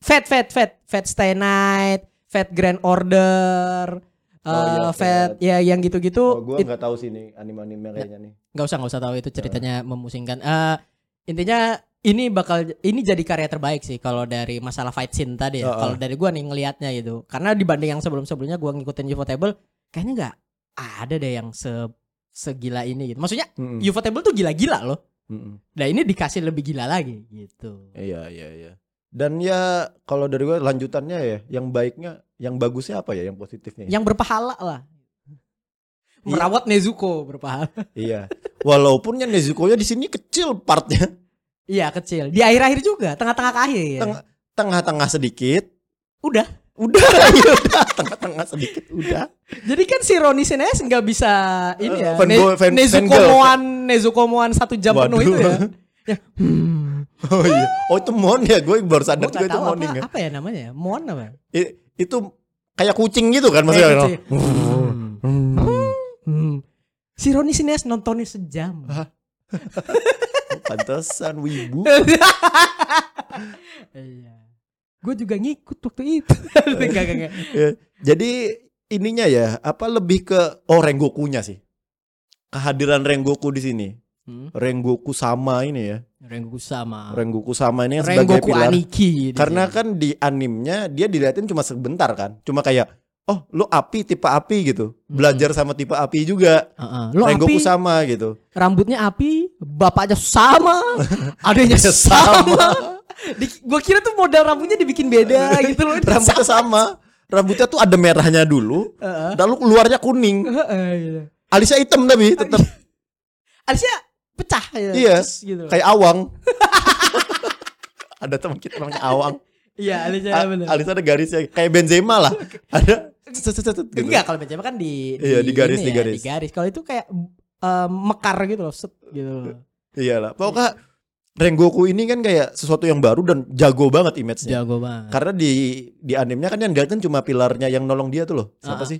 Fat Fat Fat Fat Stay Night, Fat Grand Order, Oh, iya, eh, Fat ya yang gitu-gitu. Oh, gua it- nggak tahu sih ini anime-anime kayaknya nih. nggak usah nggak usah tahu itu ceritanya memusingkan. Eh intinya ini bakal ini jadi karya terbaik sih kalau dari masalah fight scene tadi ya. Heeh. Kalau dari gua nih ngelihatnya gitu. Karena dibanding yang sebelum-sebelumnya gua ngikutin Ufotable kayaknya nggak ada deh yang se segila ini gitu. Maksudnya Mm-mm. Ufotable tuh gila-gila loh. Mm-mm. Nah ini dikasih lebih gila lagi gitu. Iya iya iya. Dan ya kalau dari gue lanjutannya ya, yang baiknya, yang bagusnya apa ya, yang positifnya? ya? Yang berpahala lah. Iya. Merawat Nezuko berpahala. Iya. Walaupun yang Nezuko-nya di sini kecil partnya, Iya kecil. Di akhir-akhir juga, tengah-tengah akhir. ya. Tengah- tengah-tengah sedikit, Udah. Udah, ya udah, tengah-tengah sedikit, udah. Jadi kan si Roni Sines nggak bisa ini Eh, ya. fanboy- fan- Nezuko fangirl. Moan, Nezuko Moan satu jam penuh itu ya. ya. Hmm. Oh iya. Oh itu mon ya, gue baru sadar Gue itu moning apa, ya. apa ya namanya ya. Moan apa? I- itu kayak kucing gitu kan maksudnya. Kayak no? gitu ya. Hmm. Si Roni Sines nontonnya sejam. Pantesan wibu. Iya. Gue juga ngikut waktu itu. Enggak, enggak, enggak. Ya, Jadi ininya ya, apa lebih ke oh Rengokunya sih. Kehadiran Rengoku di sini. Hmm. Rengoku sama ini ya. Rengoku sama. Rengoku sama ini sebagai Rengoku pilar. Aniki. Karena sini. kan di animnya dia diliatin cuma sebentar kan. Cuma kayak oh lu api tipe api gitu. Belajar sama tipe api juga. Heeh. Lo Rengoku api, sama gitu. rambutnya api, bapaknya sama, adanya Sama. Gua kira tuh model rambutnya dibikin beda gitu loh. Rambutnya sama. Rambutnya tuh ada merahnya dulu, Heeh. lalu keluarnya kuning. Heeh, gitu. Alisnya hitam tapi tetap Alisnya pecah ya. Iya. Terus gitu. kayak awang. ada teman kita namanya awang. Iya, alisnya A- bener. alisnya ada garisnya kayak Benzema lah. Ada gitu. Enggak, kalau Benzema kan di Iya, di garis, di ya, garis. di garis. Kalau itu kayak eh, mekar gitu loh, set gitu. Iyalah. Pokoknya Rengoku ini kan kayak sesuatu yang baru dan jago banget image-nya. Jago banget. Karena di di animenya kan yang dilihatin cuma pilarnya yang nolong dia tuh loh. Siapa Ah. sih?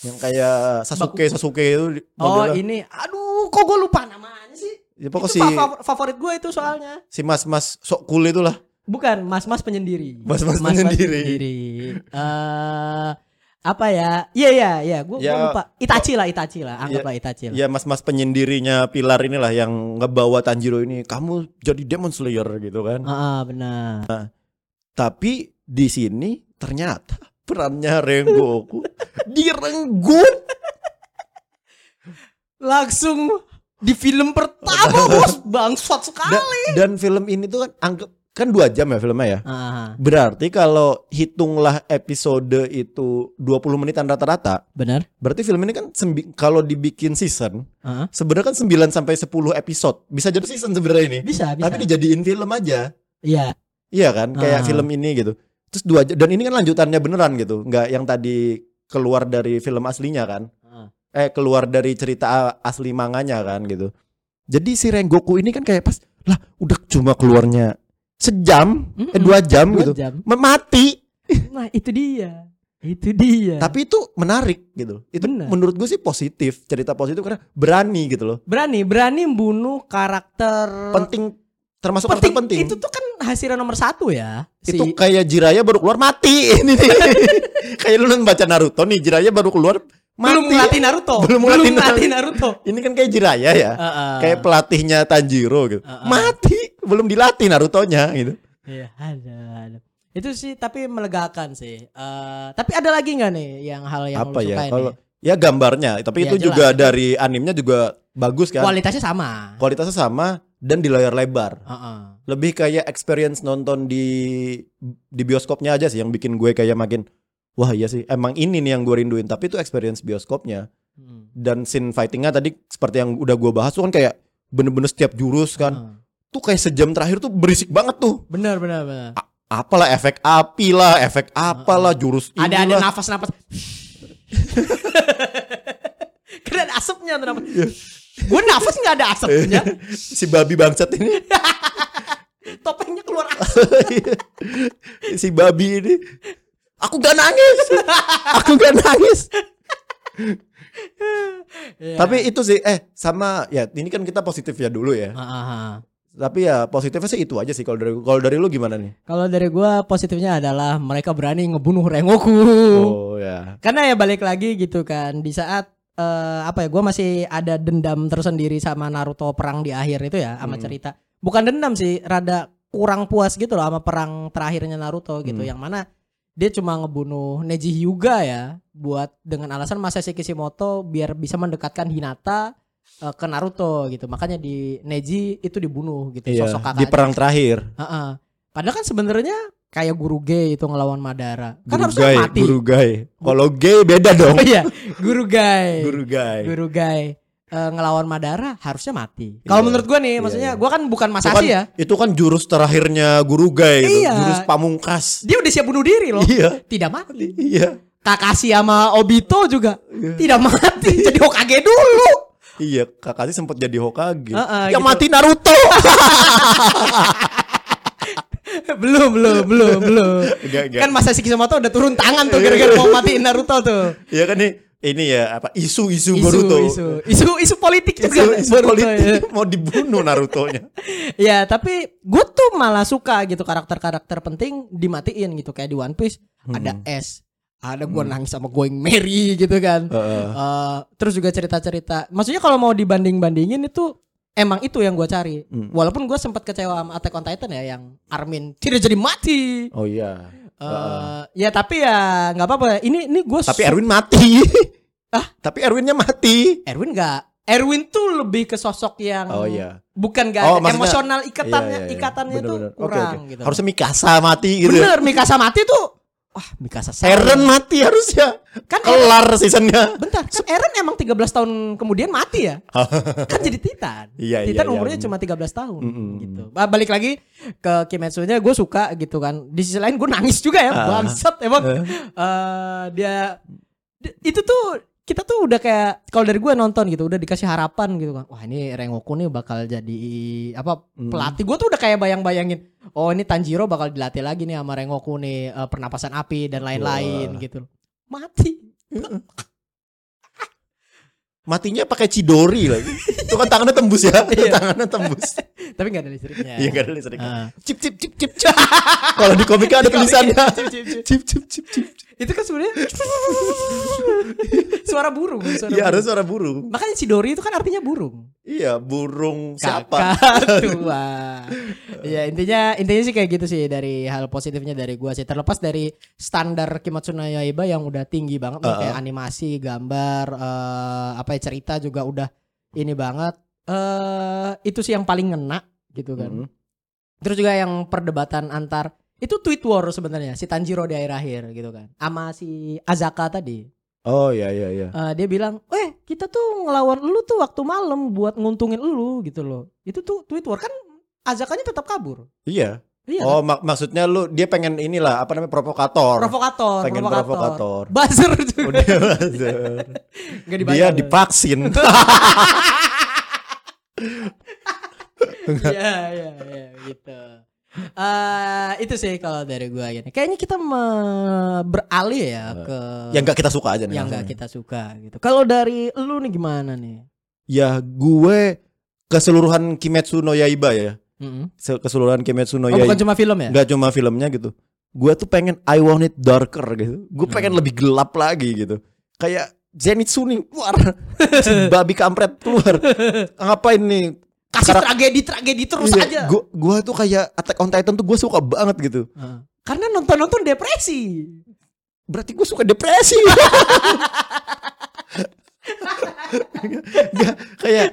Yang kayak Sasuke Baku- Sasuke itu Oh, modelnya. ini aduh, kok gue lupa namanya sih? Ya, pokok itu si fa- favorit gue itu soalnya. si mas-mas sok cool itulah. Bukan mas-mas penyendiri. Mas-mas penyendiri. Eh apa ya? Iya iya iya, gue Ya, lupa. Itachi lah, Itachi lah, anggaplah Itachi lah. Ya mas-mas penyendirinya pilar inilah yang ngebawa Tanjiro ini. Kamu jadi Demon Slayer gitu kan. Ah, benar. Tapi di sini ternyata perannya Rengoku direnggut. Langsung di film pertama bos bangsat sekali. dan film ini tuh kan anggap kan dua jam ya filmnya ya. Ah, Berarti kalau hitunglah episode itu 20 menitan rata-rata, benar. berarti film ini kan sembi- kalau dibikin season, sebenarnya kan 9 sampai 10 episode. Bisa jadi season sebenarnya ini. bisa bisa. Tapi dijadiin film aja. Iya. Iya kan? Kayak film ini gitu. Terus dua j- dan ini kan lanjutannya beneran gitu. Nggak yang tadi keluar dari film aslinya kan. Ah. Eh keluar dari cerita asli manganya kan gitu. Jadi si Rengoku ini kan kayak pas lah udah cuma keluarnya sejam, eh Mm-mm. dua jam Dua gitu. jam. Ma- Mati. Nah itu dia. Itu dia. Tapi itu menarik gitu. Itu Benar. menurut gue sih positif, cerita positif karena berani gitu loh. berani, berani membunuh karakter Penting termasuk penting. karakter penting. Itu tuh kan hasilnya nomor satu ya. Si- Itu kayak Jiraya baru keluar mati ini nih. kayak lu nonton baca Naruto nih, Jiraya baru keluar mati. belum melatih Naruto. Belum melatih melatih Naruto. Ini kan kayak Jiraya ya. Heeh. Kayak pelatihnya Tanjiro gitu. Uh-uh. Mati, belum dilatih Narutonya gitu. Iya, ada, ada. Itu sih tapi melegakan sih. Eh, tapi ada lagi nggak nih yang hal yang Apa lu ya? Kalau ya gambarnya, tapi Ya, itu jelas. juga dari animenya juga bagus kan. kualitasnya sama. Kualitasnya sama dan di layar lebar. Heeh. Lebih kayak experience nonton di di bioskopnya aja sih yang bikin gue kayak makin wah iya sih emang ini nih yang gue rinduin tapi itu experience bioskopnya Hmm. dan scene fightingnya tadi seperti yang udah gue bahas tuh kan kayak bener-bener setiap jurus kan Ah. Tuh kayak sejam terakhir tuh berisik banget tuh Benar benar benar. apalah efek api lah efek apalah jurus Ada ada inilah. nafas nafas. Karena ada asapnya tuh nafas. Gue nafas nggak ada asapnya. si babi bangsat ini Topengnya keluar asap. si babi ini aku gak nangis aku gak nangis Iya. tapi itu sih eh sama ya ini kan kita positif ya dulu ya. Tapi ya positifnya sih itu aja sih kalau dari kalau dari lu gimana nih Kalau dari gua positifnya adalah mereka berani ngebunuh Rengoku. oh ya Karena ya balik lagi gitu kan di saat eh, apa ya gua masih ada dendam tersendiri sama Naruto perang di akhir itu ya sama Hmm. cerita. Bukan dendam sih, rada kurang puas gitu loh sama perang terakhirnya Naruto gitu. Hmm. Yang mana dia cuma ngebunuh Neji Hyuga ya buat dengan alasan Masashi Kishimoto biar bisa mendekatkan Hinata eh, ke Naruto gitu. Makanya di Neji itu dibunuh gitu iya sosok di kakaknya. perang terakhir Heeh. Padahal kan sebenarnya kayak guru gay itu ngelawan Madara. Kan guru harusnya gay mati. guru gay kalau gay beda dong iya, guru gay. guru gay Guru gay eh, ngelawan Madara harusnya mati. Kalau Iya. menurut gua nih, Iya, maksudnya iya. gua kan bukan itu kan, Masashi ya. itu kan jurus terakhirnya guru gay gitu. Iya. jurus pamungkas Dia udah siap bunuh diri loh. iya Tidak mati. iya Kakashi sama Obito juga Iya. tidak mati. Jadi Hokage dulu. Iya, Kakashi sempat jadi Hokage. Heeh, yang gitu. mati Naruto. belum, belum, belum, belum. Enggak, enggak. Kan Masashi Kishimoto udah turun tangan tuh gara-gara mau matiin Naruto tuh. Iya kan nih, ini ya apa isu-isu Isu, Boruto. isu, isu, isu politik juga. Isu, isu Boruto, politik ya. mau dibunuh Naruto-nya. Ya tapi gue tuh malah suka gitu karakter-karakter penting dimatiin gitu kayak di One Piece ada S, ada gue nangis sama Going Merry gitu kan. Heeh. Eh, terus juga cerita-cerita. Maksudnya kalau mau dibanding-bandingin itu emang itu yang gue cari. Hmm. Walaupun gue sempat kecewa sama Attack on Titan ya yang Armin tidak jadi mati. Oh iya. Eh, ya tapi ya nggak apa-apa. Ini ini gue Tapi Erwin mati. Ah? Tapi Erwinnya mati. Erwin nggak. Erwin tuh lebih ke sosok yang Oh iya. bukan gak Oh, ada emosional ikatannya Iya, iya, iya. ikatannya tuh Bener-bener. Oke, kurang oke. gitu. Harusnya Mikasa mati gitu. Bener Mikasa mati tuh Wah Mikasa. Eren mati harusnya. Kan Eren, Kelar seasonnya. bentar kan Eren emang 13 tahun kemudian mati ya Kan jadi Titan Iya, iya, Titan iya, umurnya bener. cuma 13 tahun Mm-mm. gitu Ba- Balik lagi ke Kimetsu-nya gue suka gitu kan Di sisi lain gue nangis juga ya Ah. Bangsat emang Eh. Eh, Dia di- Itu tuh kita tuh udah kayak kalau dari gue nonton gitu udah dikasih harapan gitu kan wah ini Rengoku nih bakal jadi apa Hmm. pelatih gue tuh udah kayak bayang-bayangin oh ini Tanjiro bakal dilatih lagi nih sama Rengoku nih eh, pernapasan api dan lain-lain Wah. gitu mati Matinya pakai Chidori lagi. Itu kan tangannya tembus ya. tangannya tembus. tapi nggak ada listriknya Iya enggak ada listriknya. Ah. Cip cip cip cip. cip. Kalau di komiknya ada tulisannya. cip, cip. Cip cip cip cip. Itu kan sebenarnya suara burung suara Iya burung. harus suara burung. makanya Chidori itu kan artinya burung Iya burung siapa? Kakak tua. ya intinya intinya sih kayak gitu sih dari hal positifnya dari gua sih terlepas dari standar Kimetsu no Yaiba yang udah tinggi banget nih, Uh-uh. kayak animasi, gambar, eh, apa ya cerita juga udah ini banget. eh itu sih yang paling ngena gitu kan. Hmm. Terus juga yang perdebatan antar itu tweet war sebenarnya si Tanjiro di akhir-akhir gitu kan. Sama si Azaka tadi. Oh iya iya iya. Eh, dia bilang, "Eh, kita tuh ngelawan lu tuh waktu malam buat nguntungin lu gitu loh." Itu tuh tweet war kan Azakanya tetap kabur. Iya. Iya. Oh mak maksudnya lu dia pengen inilah apa namanya provokator. provokator, pengen provokator. provokator. Buzzer juga. Udah buzzer. Dia divaksin. Iya, iya, iya gitu. Eh, itu sih kalau dari gua gini. Kayaknya kita me- beralih ya ke yang gak kita suka aja nih. yang nggak kita suka gitu. Kalau dari lu nih gimana nih? Ya gue keseluruhan Kimetsu no Yaiba ya. Mm-mm. Se- Keseluruhan Kimetsu no Oh, bukan Yaiba. cuma film ya? Gak cuma filmnya gitu. Gue tuh pengen I want it darker gitu. Gue Hmm. pengen lebih gelap lagi gitu. Kayak Zenitsu nih keluar. si babi kampret keluar. Ngapain nih? Kasih Karak- tragedi-tragedi terus Iya, aja. Gua, gua tuh kayak Attack on Titan tuh gue suka banget gitu. Heeh. Karena nonton-nonton depresi. Berarti gue suka depresi. Gak, kayak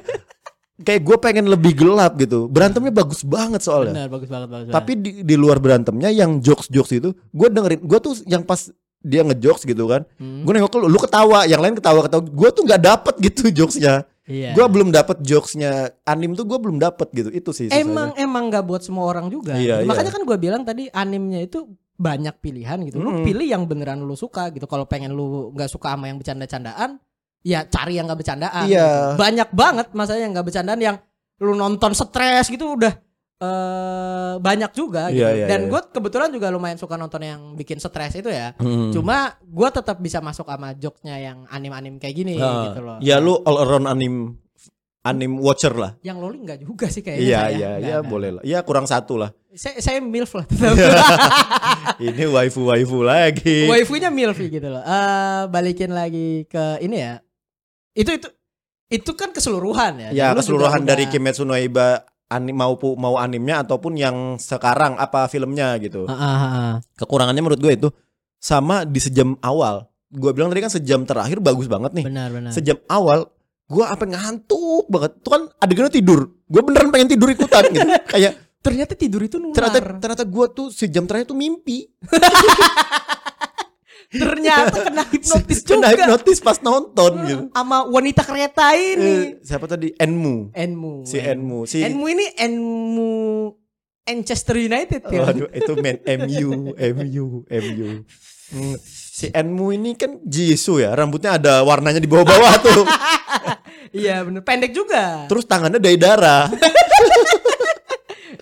kayak gue pengen lebih gelap gitu. Berantemnya bagus banget soalnya. Benar, bagus banget, bagus Tapi di, di luar berantemnya yang jokes jokes itu gue dengerin gue tuh yang pas dia ngejokes gitu kan. Hmm. Gue nengok lu, lu ketawa, yang lain ketawa ketawa. Gue tuh nggak dapet gitu jokesnya. Iya. Gue belum dapet jokesnya anim tuh gue belum dapet gitu. Itu sih. susahnya. Emang emang nggak buat semua orang juga. Iya, gitu. iya. Makanya kan gue bilang tadi animnya itu banyak pilihan gitu. Lu Mm. pilih yang beneran lu suka gitu. Kalau pengen lu nggak suka sama yang bercanda-candaan, ya cari yang nggak bercandaan. Iya. gitu. Banyak banget masanya yang nggak bercandaan yang lu nonton stres gitu udah eh banyak juga gitu. Iya, iya, Dan iya. gue kebetulan juga lumayan suka nonton yang bikin stres itu ya. Hmm. Cuma gue tetap bisa masuk sama jokesnya yang anim-anim kayak gini Ah, gitu loh. Ya lu all around anim anim watcher lah. Yang loli nggak juga sih kayaknya. Iya saya. iya iya boleh lah. Ya kurang satu lah. Saya, saya milf lah. Ini waifu waifu lagi. Waifunya milfi gitu loh. Eh balikin lagi ke ini ya. Itu itu itu kan keseluruhan ya. Ya keseluruhan dari udah- Kimetsu no Yaiba anim mau mau animnya ataupun yang sekarang apa filmnya gitu. Ah, ah, ah. Kekurangannya menurut gue itu sama di sejam awal. Gue bilang tadi kan sejam terakhir bagus banget nih. Benar benar. Sejam awal gue apa ngantuk banget. Itu kan adegannya tidur. Gue beneran pengen tidur ikutan gitu. Kayak Ternyata tidur itu nular. ternyata ternyata gue tuh sejam terakhir tuh mimpi. Ternyata kena hipnotis juga. Kena hipnotis pas nonton gitu. Sama wanita kereta ini. Eh, siapa tadi? Enmu. Enmu. Si Enmu. Si Enmu ini Enmu Manchester United ya. Waduh, itu main MU, MU, MU. Hmm, Si Enmu ini kan Jisoo ya, rambutnya ada warnanya di bawah-bawah tuh. Iya bener pendek juga. Terus tangannya dari darah.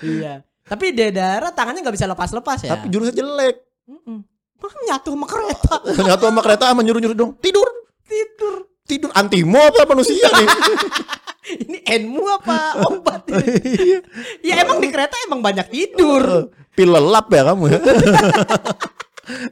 iya. Tapi Dedara tangannya nggak bisa lepas-lepas ya. Tapi jurusnya jelek. Mm-mm. Makanya nyatu sama kereta. Nyatu sama kereta sama nyuruh-nyuruh dong. Tidur, Tidur. tidur. Antimo apa manusia nih? Ini Enmu apa obat ini? ya emang di kereta emang banyak tidur. Pil lelap ya kamu ya.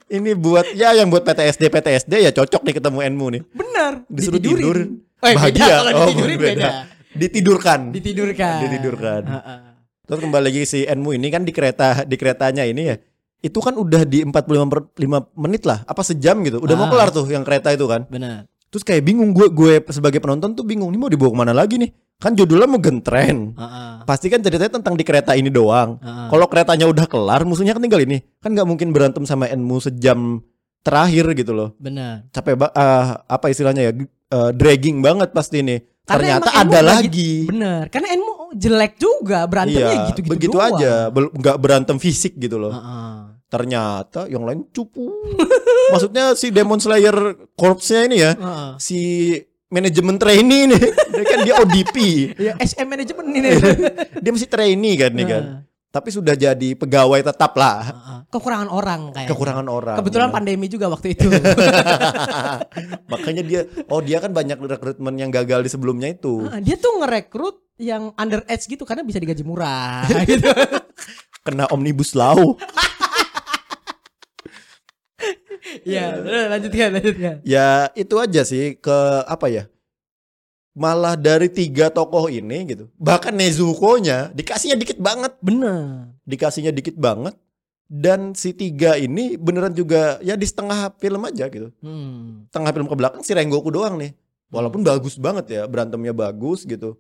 Ini buat ya yang buat PTSD PTSD ya cocok nih ketemu Enmu nih. Bener. Disuruh ditidurin. tidur. Eh, beda Bahagia. kalau Oh, ditidurin beda. beda. Ditidurkan. Ditidurkan. Ditidurkan. Heeh. Terus kembali lagi si Enmu ini kan di kereta di keretanya ini ya. Itu kan udah di 45 per 5 menit lah, apa sejam gitu. Udah mau Ah. kelar tuh yang kereta itu kan. Bener. Terus kayak bingung gue gue sebagai penonton tuh bingung nih mau dibawa ke mana lagi nih. Kan judulnya mau gentren. Heeh. Pasti kan ceritanya tentang di kereta ini doang. Heeh. Kalau keretanya udah kelar, musuhnya kan tinggal ini. Kan nggak mungkin berantem sama Enmu sejam terakhir gitu loh. Bener. Capek ba- ah, apa istilahnya ya? eh, dragging banget pasti ini. Karena Ternyata ada lagi- lagi. Bener. Karena Enmu jelek juga berantemnya Iya, gitu-gitu begitu doang. aja, nggak berantem fisik gitu loh. Heeh. Ternyata yang lain cupu. Maksudnya si Demon Slayer corpsnya ini ya, Heeh. si manajemen trainee nih. Dia kan dia ODP. Ya SM manajemen ini. dia masih trainee kan nih kan. Tapi sudah jadi pegawai tetap lah. Kekurangan orang kayak. Kekurangan orang. Kebetulan Benar. pandemi juga waktu itu. Makanya dia oh dia kan banyak rekrutmen yang gagal di sebelumnya itu. Dia tuh ngerekrut yang underage gitu karena bisa digaji murah gitu. Kena omnibus law. Iya, udah, lanjutkan, lanjutkan. Ya itu aja sih ke apa ya? Malah dari tiga tokoh ini gitu. Bahkan Nezuko-nya dikasihnya dikit banget. Bener. Dikasihnya dikit banget. Dan si tiga ini beneran juga ya di setengah film aja gitu. Hmm. Tengah film ke belakang si Rengoku doang nih. Walaupun bagus banget ya, berantemnya bagus gitu.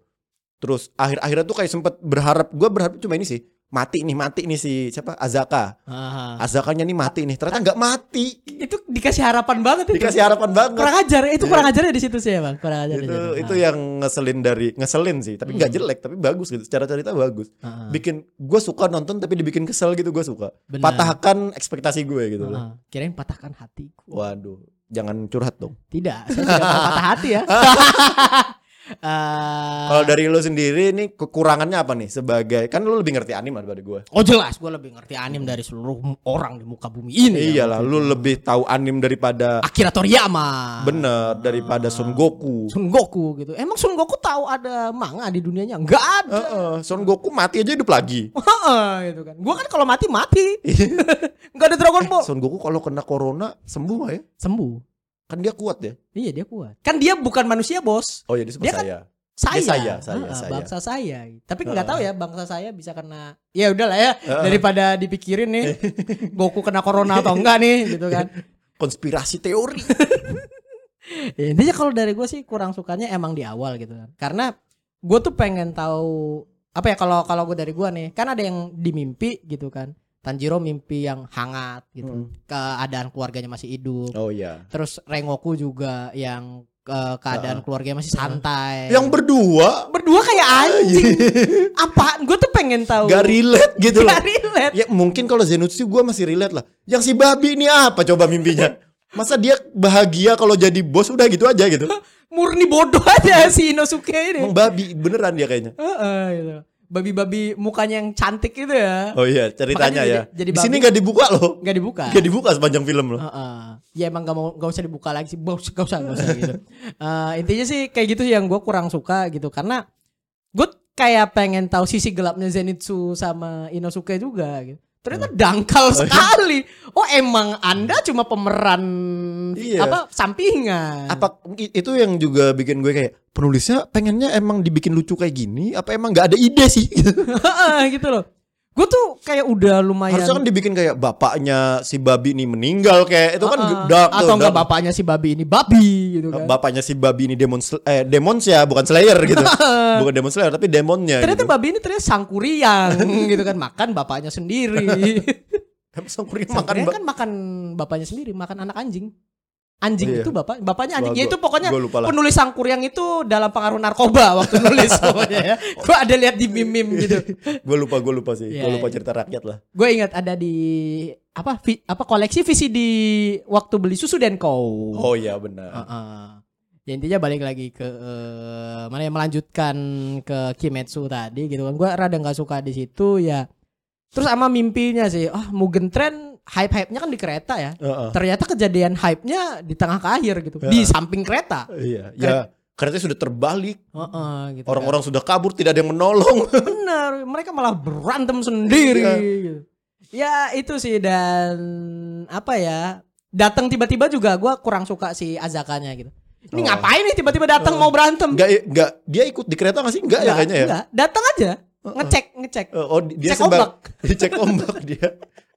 Terus akhir-akhirnya tuh kayak sempet berharap, gua berharap cuma ini sih, mati nih, mati nih si siapa Azaka. Aha. Azakanya nih mati nih. Ternyata nggak mati. Itu dikasih harapan banget itu. Dikasih harapan banget. Kurang ajar, itu kurang ajarnya di situ sih ya bang. Kurang ajar itu itu Ah. yang ngeselin dari ngeselin sih tapi nggak Hmm. jelek tapi bagus gitu secara cerita bagus Ah, ah. bikin gue suka nonton tapi dibikin kesel gitu gue suka Benar. patahkan ekspektasi gue gitu loh Ah, ah. Kirain patahkan hatiku. waduh jangan curhat dong Tidak, saya tidak patah hati ya. Eh, kalau dari lu sendiri nih kekurangannya apa nih sebagai kan lu lebih ngerti anime daripada gue Oh jelas, gue lebih ngerti anim dari seluruh orang di muka bumi ini. ya, iyalah waktu lu itu. lebih tahu anime daripada Akira Toriyama. bener daripada Son Goku Sun Goku gitu. Emang Sun Goku tahu ada manga di dunianya? Enggak ada. Heeh, Son Goku mati aja hidup lagi Heeh, gitu kan. Gua kan kalau mati mati. Enggak ada Dragon Ball. Son Goku kalau kena corona sembuh gak ya Sembuh. Kan dia kuat ya Iya dia kuat. Kan dia bukan manusia bos. oh ya disebut Dia kan saya Saya. Dia saya, saya, Heeh, saya. Bangsa saya. Tapi nggak Heeh. tahu ya bangsa saya bisa kena. Ya udahlah ya. Heeh. Daripada dipikirin nih. Goku kena corona atau enggak nih gitu kan. konspirasi teori Ya, Intinya kalau dari gue sih kurang sukanya emang di awal gitu kan. Karena gue tuh pengen tahu apa ya kalau kalau gue dari gue nih kan ada yang di mimpi gitu kan. Tanjiro mimpi yang hangat gitu. Mm. Keadaan keluarganya masih hidup. Oh iya. Terus Rengoku juga yang eh, keadaan Ah. keluarganya masih santai. Yang berdua berdua kayak anjing. Apa? Gue tuh pengen tahu. gak relate gitu loh. Gak relate. Ya mungkin kalau Zenitsu gue masih relate lah. Yang si babi ini apa coba mimpinya? Masa dia bahagia kalau jadi bos udah gitu aja gitu? Murni bodoh aja si Inosuke ini. Emang babi beneran dia kayaknya. Heeh, gitu. Babi-babi mukanya yang cantik gitu ya. Oh iya ceritanya Makanya ya. jadi- jadi Di sini babi. gak dibuka loh. Nggak dibuka. Gak dibuka sepanjang film loh. Heeh. Ya emang gak mau gak usah dibuka lagi sih, bos gak usah gak usah gitu. Eh, intinya sih kayak gitu yang gue kurang suka gitu karena gue kayak pengen tahu sisi gelapnya Zenitsu sama Inosuke juga gitu. Ternyata dangkal sekali. Oh emang anda cuma pemeran Iya. apa sampingan. Apa itu yang juga bikin gue kayak penulisnya pengennya emang dibikin lucu kayak gini? Apa emang nggak ada ide sih? Gitu. Gitu loh. Gue tuh kayak udah lumayan Harusnya kan dibikin kayak bapaknya si babi ini meninggal kayak itu kan Heeh. dark tuh, atau enggak dark. bapaknya si babi ini babi gitu kan. Bapaknya si babi ini demon sl- eh demons ya bukan slayer gitu. bukan demon slayer tapi demonnya Ternyata gitu. babi ini ternyata sangkuriang gitu kan makan bapaknya sendiri. Sang kuring makan Makan ba- kan makan bapaknya sendiri, makan anak anjing. Anjing Iya. itu bapak, bapaknya anjing. Ya itu pokoknya penulis Sangkuriang itu dalam pengaruh narkoba waktu nulis pokoknya ya. Gua ada lihat di meme-meme gitu. gue lupa gue lupa sih. Iya, gue lupa iya. cerita rakyat lah. Gue ingat ada di apa vi- apa koleksi VCD waktu beli susu dan co. Oh iya benar. Heeh. Ya intinya balik lagi ke eh, mana yang melanjutkan ke Kimetsu tadi gitu kan. Gua rada nggak suka di situ ya. Terus sama mimpinya sih. Ah, Mugen Train hype-hype-nya kan di kereta ya. Heeh. Ternyata kejadian hype-nya di tengah ke akhir gitu. Ya. Di samping kereta. Iya, ya kereta sudah terbalik. Heeh, gitu. Orang-orang sudah kabur, tidak ada yang menolong. kan. benar, mereka malah berantem sendiri. Iya. gitu. Ya itu sih dan apa ya? Datang tiba-tiba juga gua kurang suka si Azakanya gitu. Ini Oh. ngapain nih tiba-tiba datang mau berantem? Enggak enggak dia ikut di kereta nggak sih? Enggak ya kayaknya ya. Enggak, datang aja. Ngecek, ngecek. Eh, Oh di- dia Cek sebab ombak. dia cek ombak dia.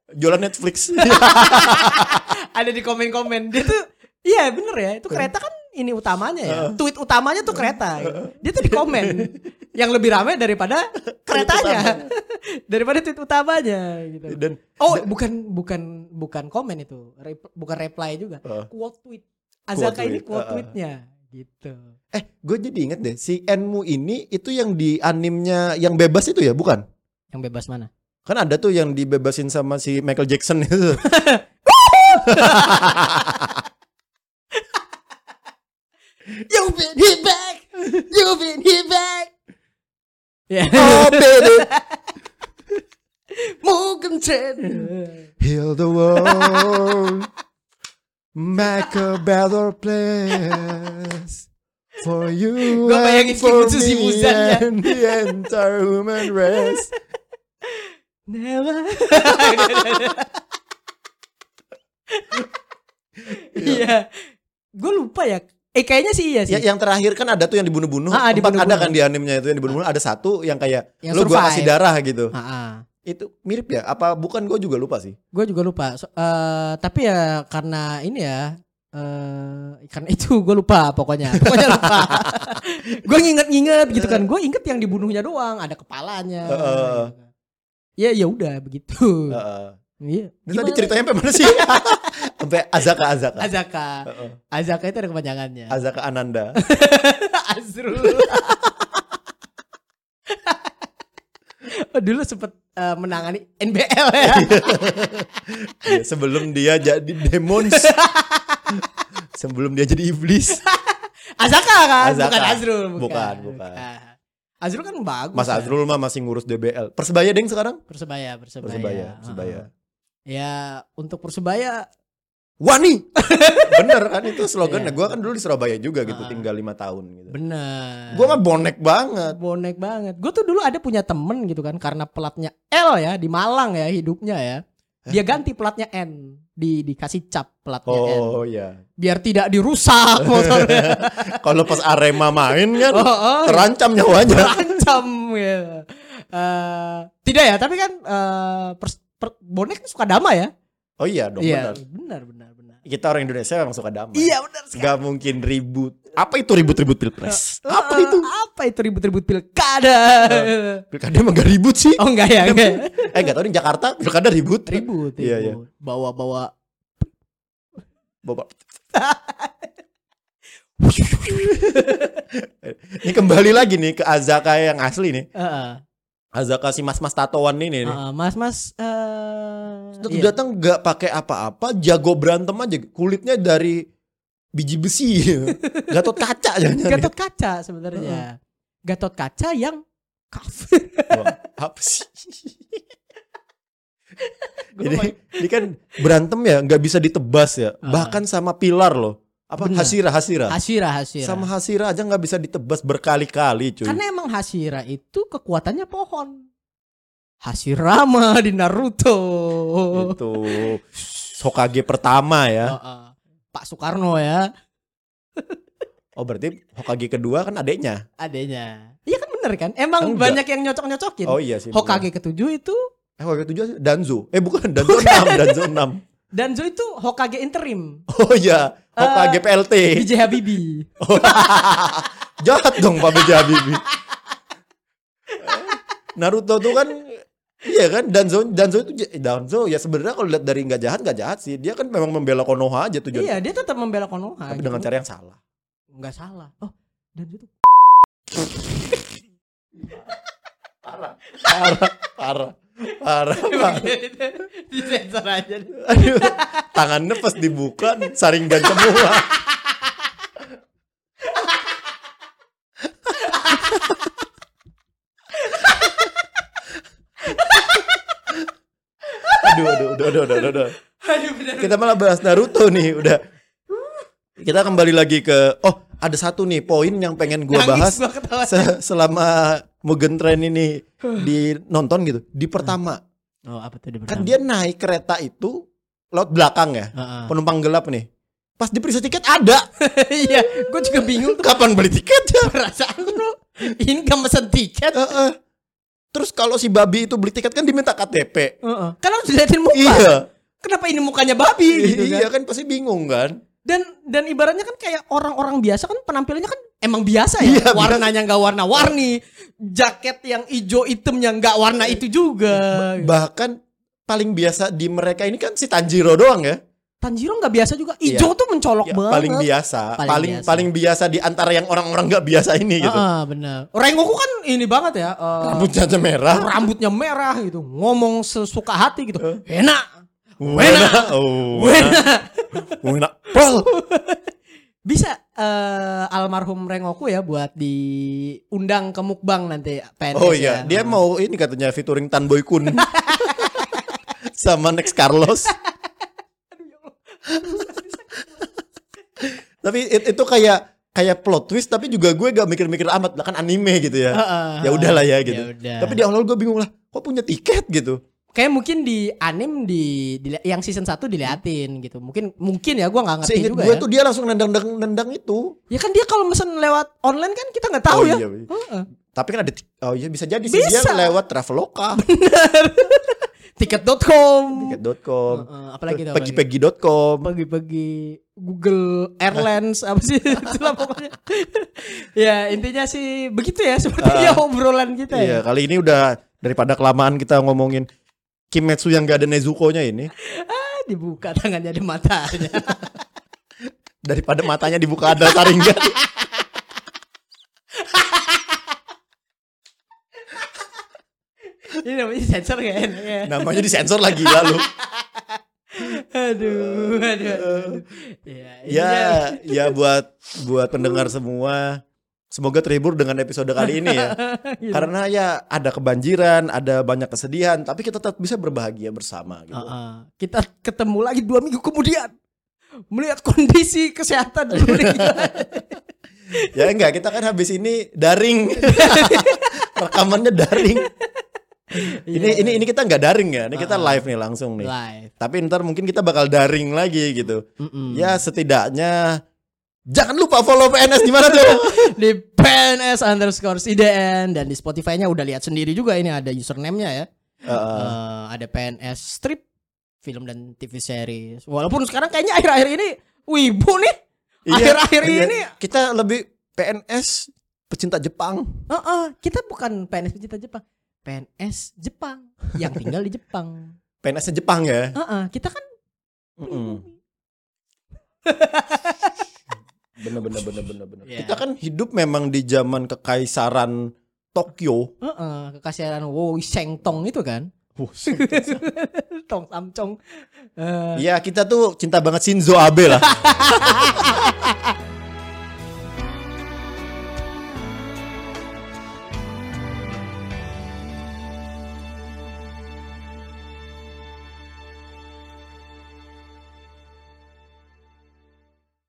Jualan Netflix. Ada di komen-komen. Dia tuh iya bener ya, itu kereta kan ini utamanya ya. Tweet utamanya tuh kereta. gitu. Dia tuh di komen. Yang lebih ramai daripada keretanya. daripada tweet utamanya gitu. Dan Oh, bukan bukan bukan komen itu. Rep- bukan reply juga. Uh. Quote tweet. Azaka Quote ini tweet, quote uh-uh. tweetnya gitu. eh gue jadi inget deh si Enmu ini itu yang di animnya yang bebas itu ya bukan? Yang bebas mana? Kan ada tuh yang dibebasin sama si Michael Jackson itu. You've been hit back. You've been hit back. Ya. oh baby, Mugen Train. heal the world, make a better place for you Gua bayangin and for Kibutsu me Shibuzan-nya. and the entire human race. Never. Iya. Gue lupa ya. Eh kayaknya sih iya sih. Ya, yang terakhir kan ada tuh yang dibunuh-bunuh. Ah, ah, Empat dibunuh-bunuh. ada kan di animenya itu yang dibunuh. Ada satu yang kayak Yang lu gua survive. kasih darah gitu. Ah, ah. Itu mirip ya? Apa bukan gue juga lupa sih. Gue juga lupa. So- eh, tapi ya karena ini ya. eh karena itu gue lupa pokoknya. Pokoknya lupa. gue nginget-nginget gitu kan. Gue inget yang dibunuhnya doang. Ada kepalanya. Heeh. Ya ya udah begitu. Heeh. Iya. Tadi ceritanya sampai mana sih? sampai Azaka Azaka. Azaka. Heeh. Azaka itu ada kepanjangannya. Azaka Ananda. Azrul. oh, dulu sempet eh, menangani NBL ya. Iya, sebelum dia jadi demons. sebelum dia jadi iblis. Azaka kan, Azaka. bukan Azrul. Bukan, bukan. Azrul kan bagus. Mas ya. Azrul mah masih ngurus DBL. Persebaya deng sekarang? Persebaya, Persebaya. Persebaya. Persebaya. Ya, untuk Persebaya Wani. Bener kan itu slogannya. Gua kan dulu di Surabaya juga gitu, Ah. tinggal lima tahun gitu. bener. Gua mah bonek banget. bonek banget. Gue tuh dulu ada punya temen gitu kan karena pelatnya L ya di Malang ya hidupnya ya. Dia ganti pelatnya N di dikasih cap pelatnya N Oh iya. biar tidak dirusak motornya. Kalau pas Arema main kan Oh, oh. terancam nyawanya. Terancam gitu. Eh, tidak ya, tapi kan eh, pers- per- bonek suka damai ya. Oh iya dong Iya, benar. benar benar benar. Kita orang Indonesia memang suka damai. Iya benar sekali. Gak mungkin ribut. Apa itu ribut-ribut pilpres? Apa Eh, itu? Apa itu ribut-ribut pilkada? Pilkada emang gak ribut sih. Oh enggak ya, enggak. Eh gak tau di Jakarta pilkada ribut. Ribut. Iya, iya. Bawa-bawa Bapak. ini kembali lagi nih ke Azaka yang asli nih. Heeh. Azaka si mas-mas tatoan ini nih. Heeh, Mas-mas eh Terus iya. datang nggak pakai apa-apa, jago berantem aja. Kulitnya dari biji besi. Gatot kaca jangan Gatot kaca sebenarnya. Gatot kaca yang kafir. apa sih? ini, ini kan berantem ya nggak bisa ditebas ya. Ah. Bahkan sama pilar loh. Apa Benar. Hasira Hasira. Hasira, Hasira. Sama Hasira aja nggak bisa ditebas berkali-kali cuy. Karena emang Hasira itu kekuatannya pohon. Hashirama di Naruto. Itu Hokage pertama ya. Heeh. Pak Soekarno ya, Oh berarti Hokage kedua kan adeknya. adanya. Iya kan bener kan? Emang Enggak. banyak yang nyocok-nyocokin. Oh iya sih. Hokage ketujuh itu bener. Eh, Hokage ketujuh Danzo. Eh bukan Danzo 6, Danzo 6. Danzo itu Hokage interim. Oh iya, Hokage PLT. BJ Habibie. Jahat dong Pak B.J. Habibie. Naruto tuh kan Iya kan Danzo Danzo itu Danzo ya sebenarnya kalau lihat dari nggak jahat nggak jahat sih dia kan memang membela Konoha aja tujuan Iya, dia tetap membela Konoha. tapi gitu. dengan cara yang salah Nggak salah. Oh, Danzo itu parah parah parah parah, parah. di sensor aja. Aduh, tangannya pas dibuka saringan semua aduh aduh aduh aduh aduh, aduh. Aduh bener. kita malah bahas Naruto nih udah kita kembali lagi ke oh ada satu nih poin yang pengen gua Nangis bahas gua se- selama Mugen Train ini di nonton gitu di pertama Oh, apa tuh kan dia naik kereta itu laut belakang ya penumpang gelap nih pas di periksa tiket ada Iya, gue juga bingung tuh kapan beli tiketnya perasaan lu. Ini gak mesen tiket. Heeh. Terus kalau si babi itu beli tiket kan diminta KTP Heeh. Kan harus diliatin muka. iya Kenapa ini mukanya babi gitu kan? iya kan pasti bingung kan Dan dan ibaratnya kan kayak orang-orang biasa kan penampilannya kan emang biasa ya. Iya. Warnanya nggak warna-warni, jaket yang hijau hitamnya nggak warna itu juga. bahkan paling biasa di mereka ini kan si Tanjiro doang ya Tanjiro nggak biasa juga. Hijau tuh mencolok Ya, banget. paling biasa, Paling paling biasa. paling biasa di antara yang orang-orang nggak biasa ini gitu. Ah, benar. Rengoku kan ini banget ya. eh, Rambutnya aja merah. rambutnya merah gitu, ngomong sesuka hati gitu. Enak. Wena, oh, Wena. wena, pol. Bisa eh, almarhum Rengoku ya buat diundang ke mukbang nanti PNS Oh ya. iya, dia mau ini katanya featuring Tan Boy Kun. Sama Next Carlos. Tapi it- itu kayak kayak plot twist tapi juga gue gak mikir-mikir amat lah kan anime gitu ya. Heeh. Ya udahlah ya gitu. Ya udah. Tapi di awal gue bingung lah, kok punya tiket gitu? Kayak mungkin di anim di, di- yang season 1 diliatin gitu. Mungkin mungkin ya gua nggak ngerti Seinget juga gue ya. tuh dia langsung nendang-nendang nendang itu. Ya kan dia kalau mesen lewat online kan kita nggak tahu Oh ya. iya, iya. Heeh. Tapi kan ada oh iya bisa jadi sih dia Bisa. lewat Traveloka, Tiket.com. tiket.com, Heeh, apalagi tuh, pegi-pegi.com. Pagi-pagi Google Airlines apa sih itulah pokoknya. ya intinya sih begitu ya sepertinya obrolan kita ya. Iya, kali ini udah daripada kelamaan kita ngomongin Kimetsu yang gak ada Nezuko-nya ini, Ah, dibuka tangannya di matanya. daripada matanya dibuka ada Sharingan. Ini namanya sensor gak enak ya. Namanya disensor lagi lalu. Aduh, aduh, aduh. Ya, Ya, ya buat buat pendengar semua Semoga terhibur dengan episode kali ini ya. Gitu. Karena ya ada kebanjiran, ada banyak kesedihan, tapi kita tetap bisa berbahagia bersama gitu. Heeh. Kita ketemu lagi dua minggu kemudian melihat kondisi kesehatan. Ya enggak, kita kan habis ini daring. Rekamannya daring. Ini ini ini kita nggak daring ya. Ini kita live nih langsung nih. live. Tapi ntar mungkin kita bakal daring lagi gitu. Mm-mm. Ya setidaknya jangan lupa follow PNS di mana tuh? di PNS underscore IDN dan di Spotify-nya udah lihat sendiri juga ini ada username-nya ya. Heeh. Eh, ada PNS strip film dan TV series. Walaupun sekarang kayaknya akhir-akhir ini wibu nih Akhir-akhir iya. ini kita lebih PNS pecinta Jepang. Heeh, kita bukan PNS pecinta Jepang. PNS Jepang yang tinggal di Jepang. PNS Jepang ya. Heeh, kita kan Mm-mm. Bener bener bener bener bener. Iya. Kita kan hidup memang di zaman kekaisaran Tokyo. heeh, kekasihan Wo Sheng Tong itu kan. Tong Samcong. Eh, Iya kita tuh cinta banget Shinzo Abe lah.